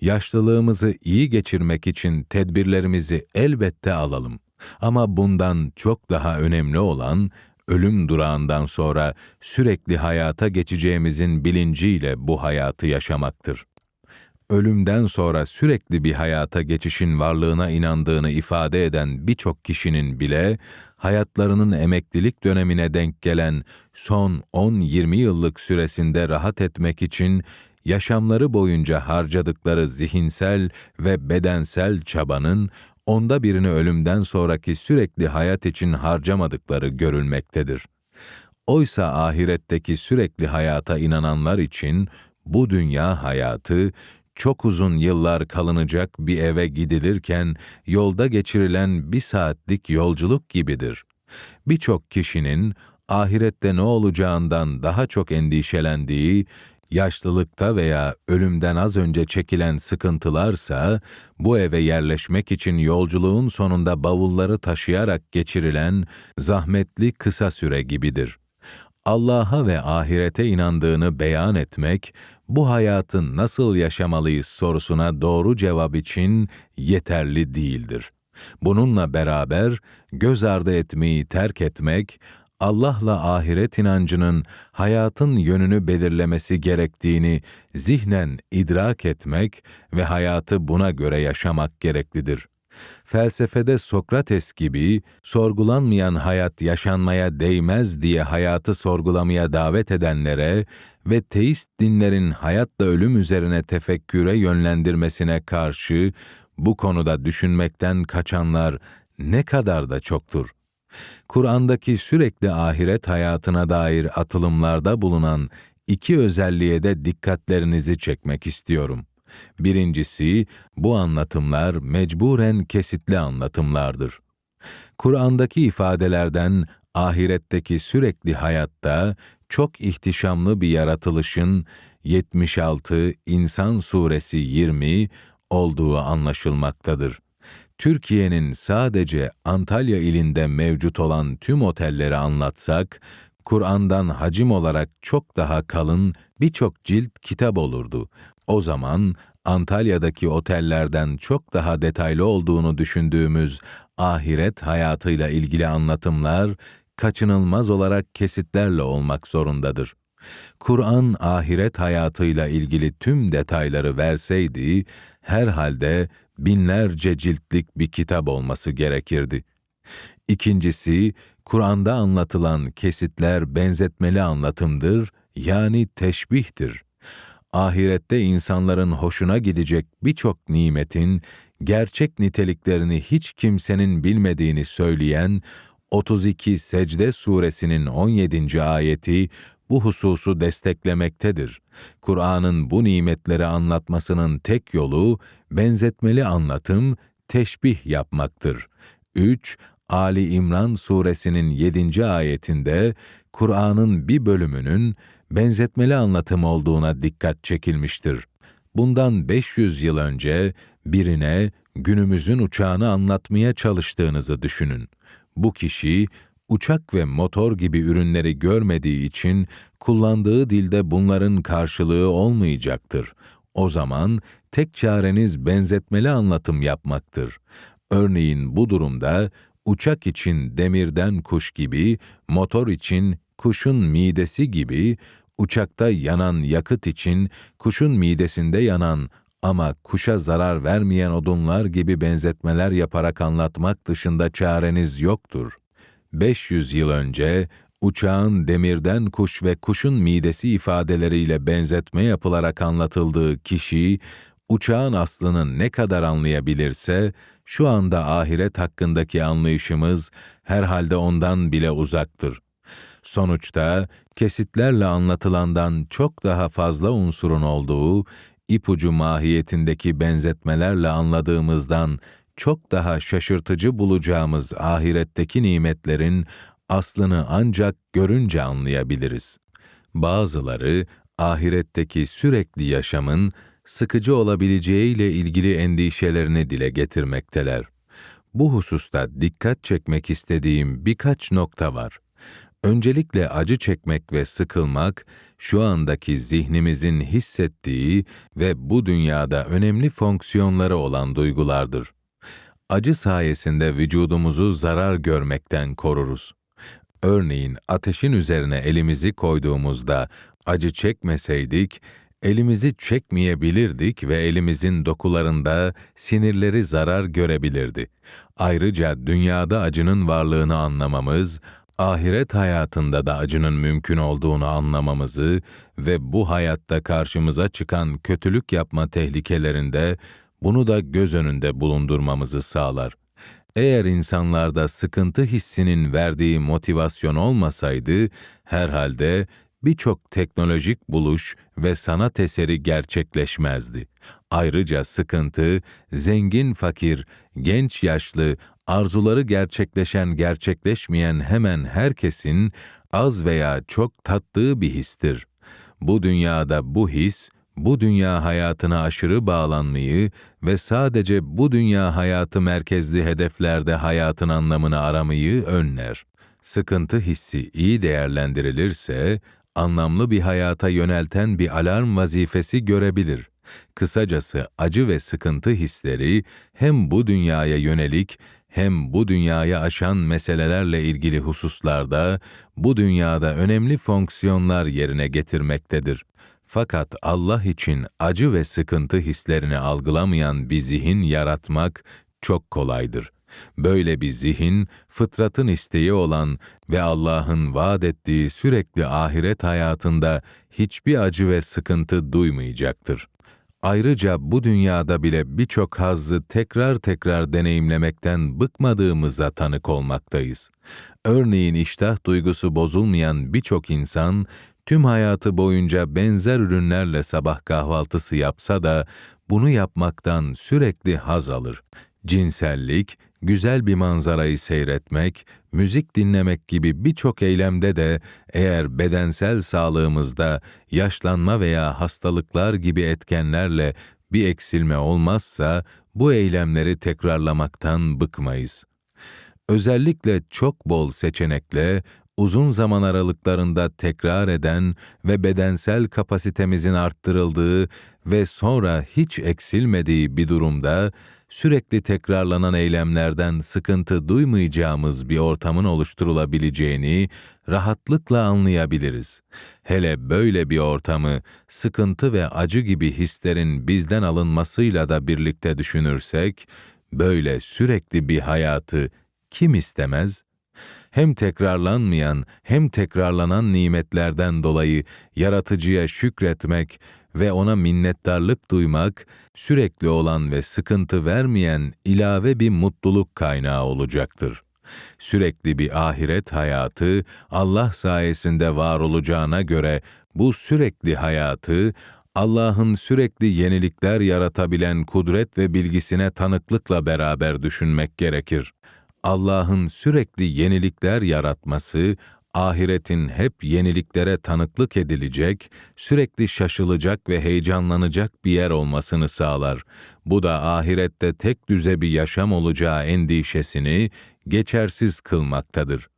Yaşlılığımızı iyi geçirmek için tedbirlerimizi elbette alalım. Ama bundan çok daha önemli olan ölüm durağından sonra sürekli hayata geçeceğimizin bilinciyle bu hayatı yaşamaktır. Ölümden sonra sürekli bir hayata geçişin varlığına inandığını ifade eden birçok kişinin bile hayatlarının emeklilik dönemine denk gelen son 10-20 yıllık süresinde rahat etmek için yaşamları boyunca harcadıkları zihinsel ve bedensel çabanın onda birini ölümden sonraki sürekli hayat için harcamadıkları görülmektedir. Oysa ahiretteki sürekli hayata inananlar için bu dünya hayatı çok uzun yıllar kalınacak bir eve gidilirken yolda geçirilen bir saatlik yolculuk gibidir. Birçok kişinin ahirette ne olacağından daha çok endişelendiği yaşlılıkta veya ölümden az önce çekilen sıkıntılarsa, bu eve yerleşmek için yolculuğun sonunda bavulları taşıyarak geçirilen zahmetli kısa süre gibidir. Allah'a ve ahirete inandığını beyan etmek, bu hayatı nasıl yaşamalıyız sorusuna doğru cevap için yeterli değildir. Bununla beraber göz ardı etmeyi terk etmek, Allah'la ahiret inancının hayatın yönünü belirlemesi gerektiğini zihnen idrak etmek ve hayatı buna göre yaşamak gereklidir. Felsefede Sokrates gibi sorgulanmayan hayat yaşanmaya değmez diye hayatı sorgulamaya davet edenlere ve teist dinlerin hayatla ölüm üzerine tefekküre yönlendirmesine karşı bu konuda düşünmekten kaçanlar ne kadar da çoktur. Kur'an'daki sürekli ahiret hayatına dair atılımlarda bulunan iki özelliğe de dikkatlerinizi çekmek istiyorum. Birincisi, bu anlatımlar mecburen kesitli anlatımlardır. Kur'an'daki ifadelerden ahiretteki sürekli hayatta çok ihtişamlı bir yaratılışın 76 İnsan Suresi 20 olduğu anlaşılmaktadır. Türkiye'nin sadece Antalya ilinde mevcut olan tüm otelleri anlatsak, Kur'an'dan hacim olarak çok daha kalın birçok cilt kitap olurdu. O zaman Antalya'daki otellerden çok daha detaylı olduğunu düşündüğümüz ahiret hayatıyla ilgili anlatımlar kaçınılmaz olarak kesitlerle olmak zorundadır. Kur'an ahiret hayatıyla ilgili tüm detayları verseydi, herhalde binlerce ciltlik bir kitap olması gerekirdi. İkincisi, Kur'an'da anlatılan kesitler benzetmeli anlatımdır, yani teşbihtir. Ahirette insanların hoşuna gidecek birçok nimetin gerçek niteliklerini hiç kimsenin bilmediğini söyleyen 32 Secde suresinin 17. ayeti bu hususu desteklemektedir. Kur'an'ın bu nimetleri anlatmasının tek yolu benzetmeli anlatım, teşbih yapmaktır. 3. Ali İmran suresinin 7. ayetinde Kur'an'ın bir bölümünün benzetmeli anlatım olduğuna dikkat çekilmiştir. Bundan 500 yıl önce birine günümüzün uçağını anlatmaya çalıştığınızı düşünün. Bu kişi uçak ve motor gibi ürünleri görmediği için kullandığı dilde bunların karşılığı olmayacaktır. O zaman tek çareniz benzetmeli anlatım yapmaktır. Örneğin bu durumda uçak için demirden kuş gibi, motor için kuşun midesi gibi, uçakta yanan yakıt için kuşun midesinde yanan ama kuşa zarar vermeyen odunlar gibi benzetmeler yaparak anlatmak dışında çareniz yoktur. 500 yıl önce uçağın demirden kuş ve kuşun midesi ifadeleriyle benzetme yapılarak anlatıldığı kişi, uçağın aslını ne kadar anlayabilirse, şu anda ahiret hakkındaki anlayışımız herhalde ondan bile uzaktır. Sonuçta kesitlerle anlatılandan çok daha fazla unsurun olduğu, ipucu mahiyetindeki benzetmelerle anladığımızdan çok daha şaşırtıcı bulacağımız ahiretteki nimetlerin aslını ancak görünce anlayabiliriz. Bazıları ahiretteki sürekli yaşamın sıkıcı olabileceğiyle ilgili endişelerini dile getirmekteler. Bu hususta dikkat çekmek istediğim birkaç nokta var. Öncelikle acı çekmek ve sıkılmak, şu andaki zihnimizin hissettiği ve bu dünyada önemli fonksiyonları olan duygulardır. Acı sayesinde vücudumuzu zarar görmekten koruruz. Örneğin ateşin üzerine elimizi koyduğumuzda acı çekmeseydik, elimizi çekmeyebilirdik ve elimizin dokularında sinirleri zarar görebilirdi. Ayrıca dünyada acının varlığını anlamamız, ahiret hayatında da acının mümkün olduğunu anlamamızı ve bu hayatta karşımıza çıkan kötülük yapma tehlikelerinde bunu da göz önünde bulundurmamızı sağlar. Eğer insanlarda sıkıntı hissinin verdiği motivasyon olmasaydı, herhalde birçok teknolojik buluş ve sanat eseri gerçekleşmezdi. Ayrıca sıkıntı, zengin fakir, genç yaşlı, arzuları gerçekleşen gerçekleşmeyen hemen herkesin az veya çok tattığı bir histir. Bu dünyada bu his, bu dünya hayatına aşırı bağlanmayı ve sadece bu dünya hayatı merkezli hedeflerde hayatın anlamını aramayı önler. Sıkıntı hissi iyi değerlendirilirse, anlamlı bir hayata yönelten bir alarm vazifesi görebilir. Kısacası acı ve sıkıntı hisleri hem bu dünyaya yönelik hem bu dünyaya aşan meselelerle ilgili hususlarda bu dünyada önemli fonksiyonlar yerine getirmektedir. Fakat Allah için acı ve sıkıntı hislerini algılamayan bir zihin yaratmak çok kolaydır. Böyle bir zihin, fıtratın isteği olan ve Allah'ın vaat ettiği sürekli ahiret hayatında hiçbir acı ve sıkıntı duymayacaktır. Ayrıca bu dünyada bile birçok hazzı tekrar tekrar deneyimlemekten bıkmadığımıza tanık olmaktayız. Örneğin iştah duygusu bozulmayan birçok insan tüm hayatı boyunca benzer ürünlerle sabah kahvaltısı yapsa da bunu yapmaktan sürekli haz alır. cinsellik, güzel bir manzarayı seyretmek, müzik dinlemek gibi birçok eylemde de eğer bedensel sağlığımızda yaşlanma veya hastalıklar gibi etkenlerle bir eksilme olmazsa bu eylemleri tekrarlamaktan bıkmayız. Özellikle çok bol seçenekle uzun zaman aralıklarında tekrar eden ve bedensel kapasitemizin arttırıldığı ve sonra hiç eksilmediği bir durumda sürekli tekrarlanan eylemlerden sıkıntı duymayacağımız bir ortamın oluşturulabileceğini rahatlıkla anlayabiliriz. Hele böyle bir ortamı sıkıntı ve acı gibi hislerin bizden alınmasıyla da birlikte düşünürsek, böyle sürekli bir hayatı kim istemez? Hem tekrarlanmayan hem tekrarlanan nimetlerden dolayı yaratıcıya şükretmek ve ona minnettarlık duymak, sürekli olan ve sıkıntı vermeyen ilave bir mutluluk kaynağı olacaktır. Sürekli bir ahiret hayatı Allah sayesinde var olacağına göre bu sürekli hayatı Allah'ın sürekli yenilikler yaratabilen kudret ve bilgisine tanıklıkla beraber düşünmek gerekir. Allah'ın sürekli yenilikler yaratması, ahiretin hep yeniliklere tanıklık edilecek, sürekli şaşılacak ve heyecanlanacak bir yer olmasını sağlar. Bu da ahirette tek düze bir yaşam olacağı endişesini geçersiz kılmaktadır.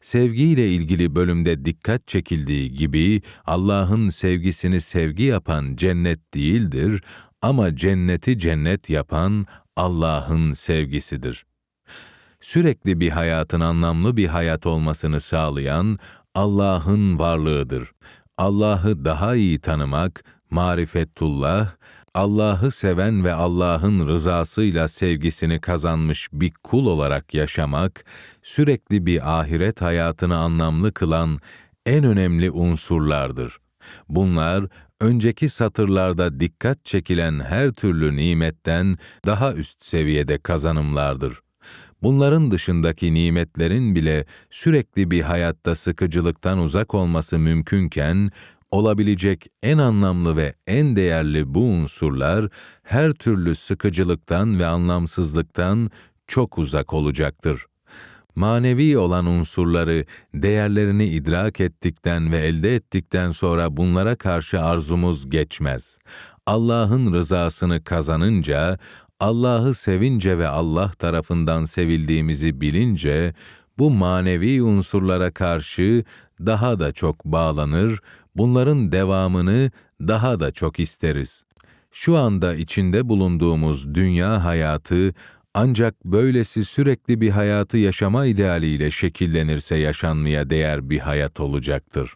Sevgiyle ilgili bölümde dikkat çekildiği gibi Allah'ın sevgisini sevgi yapan cennet değildir ama cenneti cennet yapan Allah'ın sevgisidir sürekli bir hayatın anlamlı bir hayat olmasını sağlayan Allah'ın varlığıdır. Allah'ı daha iyi tanımak, marifetullah, Allah'ı seven ve Allah'ın rızasıyla sevgisini kazanmış bir kul olarak yaşamak, sürekli bir ahiret hayatını anlamlı kılan en önemli unsurlardır. Bunlar, önceki satırlarda dikkat çekilen her türlü nimetten daha üst seviyede kazanımlardır. Bunların dışındaki nimetlerin bile sürekli bir hayatta sıkıcılıktan uzak olması mümkünken, olabilecek en anlamlı ve en değerli bu unsurlar her türlü sıkıcılıktan ve anlamsızlıktan çok uzak olacaktır. Manevi olan unsurları, değerlerini idrak ettikten ve elde ettikten sonra bunlara karşı arzumuz geçmez. Allah'ın rızasını kazanınca Allah'ı sevince ve Allah tarafından sevildiğimizi bilince, bu manevi unsurlara karşı daha da çok bağlanır, bunların devamını daha da çok isteriz. Şu anda içinde bulunduğumuz dünya hayatı ancak böylesi sürekli bir hayatı yaşama idealiyle şekillenirse yaşanmaya değer bir hayat olacaktır.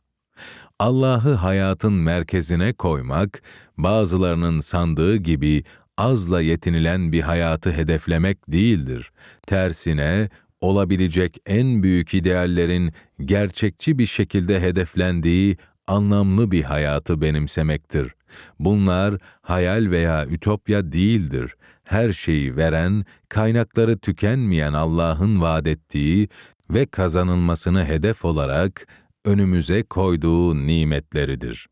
Allah'ı hayatın merkezine koymak, bazılarının sandığı gibi azla yetinilen bir hayatı hedeflemek değildir. Tersine, olabilecek en büyük ideallerin gerçekçi bir şekilde hedeflendiği anlamlı bir hayatı benimsemektir. Bunlar hayal veya ütopya değildir. Her şeyi veren, kaynakları tükenmeyen Allah'ın vaad ettiği ve kazanılmasını hedef olarak önümüze koyduğu nimetleridir.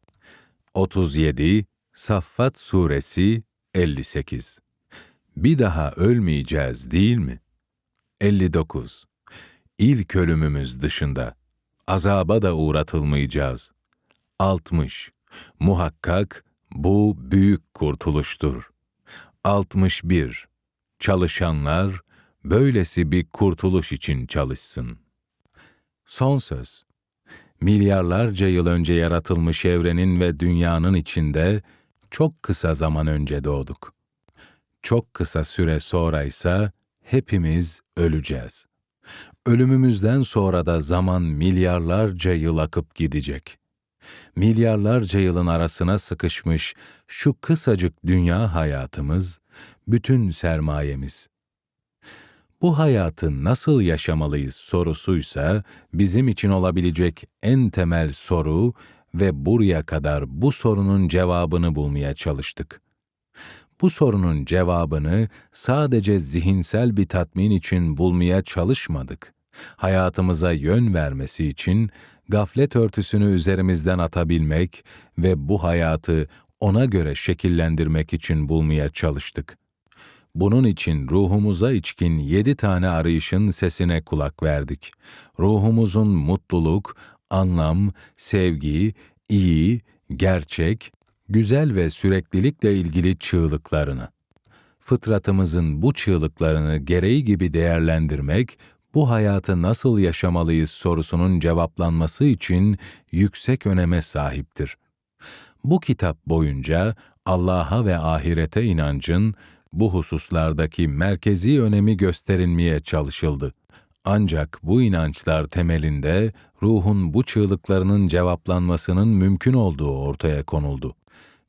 37 Saffat Suresi 58. Bir daha ölmeyeceğiz değil mi? 59. İlk ölümümüz dışında azaba da uğratılmayacağız. 60. Muhakkak bu büyük kurtuluştur. 61. Çalışanlar böylesi bir kurtuluş için çalışsın. Son söz. Milyarlarca yıl önce yaratılmış evrenin ve dünyanın içinde çok kısa zaman önce doğduk. Çok kısa süre sonra ise hepimiz öleceğiz. Ölümümüzden sonra da zaman milyarlarca yıl akıp gidecek. Milyarlarca yılın arasına sıkışmış şu kısacık dünya hayatımız, bütün sermayemiz. Bu hayatı nasıl yaşamalıyız sorusuysa bizim için olabilecek en temel soru ve buraya kadar bu sorunun cevabını bulmaya çalıştık. Bu sorunun cevabını sadece zihinsel bir tatmin için bulmaya çalışmadık. Hayatımıza yön vermesi için gaflet örtüsünü üzerimizden atabilmek ve bu hayatı ona göre şekillendirmek için bulmaya çalıştık. Bunun için ruhumuza içkin yedi tane arayışın sesine kulak verdik. Ruhumuzun mutluluk, anlam, sevgi, iyi, gerçek, güzel ve süreklilikle ilgili çığlıklarını. Fıtratımızın bu çığlıklarını gereği gibi değerlendirmek, bu hayatı nasıl yaşamalıyız sorusunun cevaplanması için yüksek öneme sahiptir. Bu kitap boyunca Allah'a ve ahirete inancın bu hususlardaki merkezi önemi gösterilmeye çalışıldı. Ancak bu inançlar temelinde ruhun bu çığlıklarının cevaplanmasının mümkün olduğu ortaya konuldu.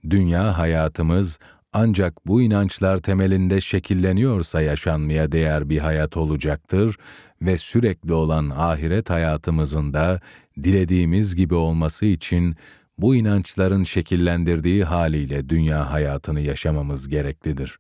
Dünya hayatımız ancak bu inançlar temelinde şekilleniyorsa yaşanmaya değer bir hayat olacaktır ve sürekli olan ahiret hayatımızın da dilediğimiz gibi olması için bu inançların şekillendirdiği haliyle dünya hayatını yaşamamız gereklidir.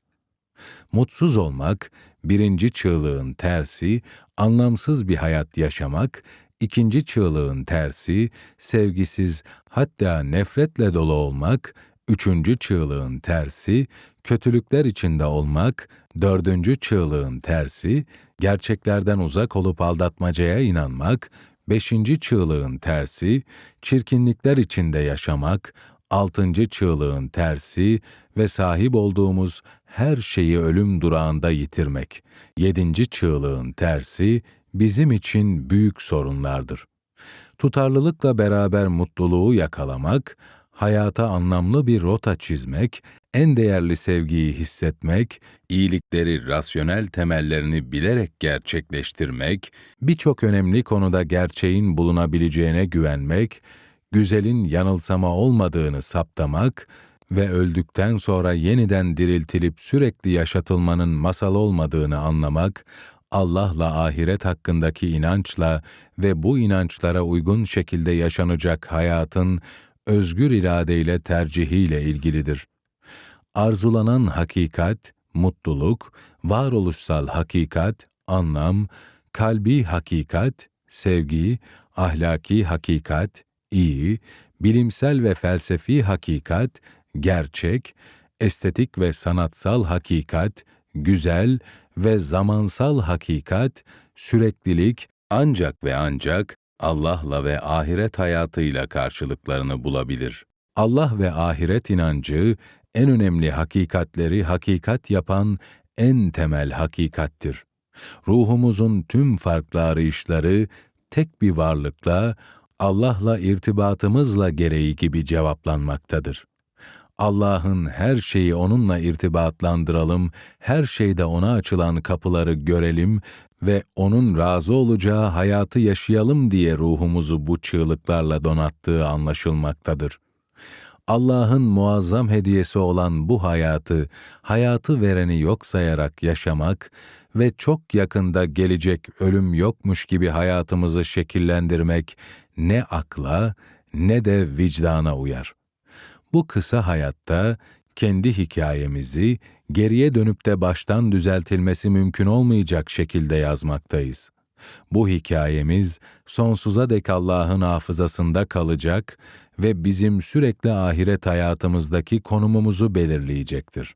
Mutsuz olmak, birinci çığlığın tersi, anlamsız bir hayat yaşamak, ikinci çığlığın tersi, sevgisiz hatta nefretle dolu olmak, üçüncü çığlığın tersi, kötülükler içinde olmak, dördüncü çığlığın tersi, gerçeklerden uzak olup aldatmacaya inanmak, beşinci çığlığın tersi, çirkinlikler içinde yaşamak, altıncı çığlığın tersi ve sahip olduğumuz her şeyi ölüm durağında yitirmek. Yedinci çığlığın tersi bizim için büyük sorunlardır. Tutarlılıkla beraber mutluluğu yakalamak, hayata anlamlı bir rota çizmek, en değerli sevgiyi hissetmek, iyilikleri rasyonel temellerini bilerek gerçekleştirmek, birçok önemli konuda gerçeğin bulunabileceğine güvenmek, güzelin yanılsama olmadığını saptamak ve öldükten sonra yeniden diriltilip sürekli yaşatılmanın masal olmadığını anlamak, Allah'la ahiret hakkındaki inançla ve bu inançlara uygun şekilde yaşanacak hayatın özgür iradeyle tercihiyle ilgilidir. Arzulanan hakikat, mutluluk, varoluşsal hakikat, anlam, kalbi hakikat, sevgi, ahlaki hakikat, iyi, bilimsel ve felsefi hakikat, gerçek, estetik ve sanatsal hakikat, güzel ve zamansal hakikat, süreklilik ancak ve ancak Allah'la ve ahiret hayatıyla karşılıklarını bulabilir. Allah ve ahiret inancı en önemli hakikatleri hakikat yapan en temel hakikattir. Ruhumuzun tüm farklı arayışları tek bir varlıkla, Allah'la irtibatımızla gereği gibi cevaplanmaktadır. Allah'ın her şeyi onunla irtibatlandıralım, her şeyde ona açılan kapıları görelim ve onun razı olacağı hayatı yaşayalım diye ruhumuzu bu çığlıklarla donattığı anlaşılmaktadır. Allah'ın muazzam hediyesi olan bu hayatı, hayatı vereni yok sayarak yaşamak ve çok yakında gelecek ölüm yokmuş gibi hayatımızı şekillendirmek ne akla ne de vicdana uyar. Bu kısa hayatta kendi hikayemizi geriye dönüp de baştan düzeltilmesi mümkün olmayacak şekilde yazmaktayız. Bu hikayemiz sonsuza dek Allah'ın hafızasında kalacak ve bizim sürekli ahiret hayatımızdaki konumumuzu belirleyecektir.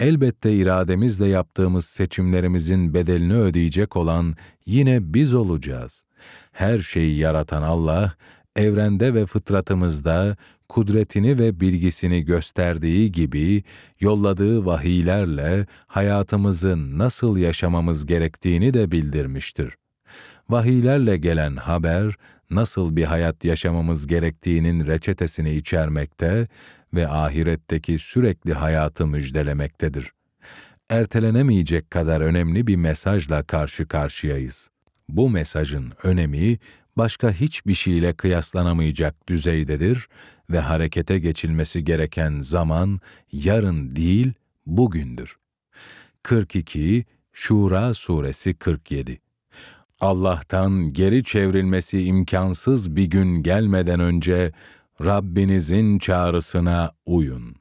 Elbette irademizle yaptığımız seçimlerimizin bedelini ödeyecek olan yine biz olacağız. Her şeyi yaratan Allah, evrende ve fıtratımızda kudretini ve bilgisini gösterdiği gibi yolladığı vahiylerle hayatımızı nasıl yaşamamız gerektiğini de bildirmiştir. Vahiylerle gelen haber nasıl bir hayat yaşamamız gerektiğinin reçetesini içermekte ve ahiretteki sürekli hayatı müjdelemektedir. Ertelenemeyecek kadar önemli bir mesajla karşı karşıyayız. Bu mesajın önemi başka hiçbir şeyle kıyaslanamayacak düzeydedir ve harekete geçilmesi gereken zaman yarın değil, bugündür. 42 Şura Suresi 47 Allah'tan geri çevrilmesi imkansız bir gün gelmeden önce Rabbinizin çağrısına uyun.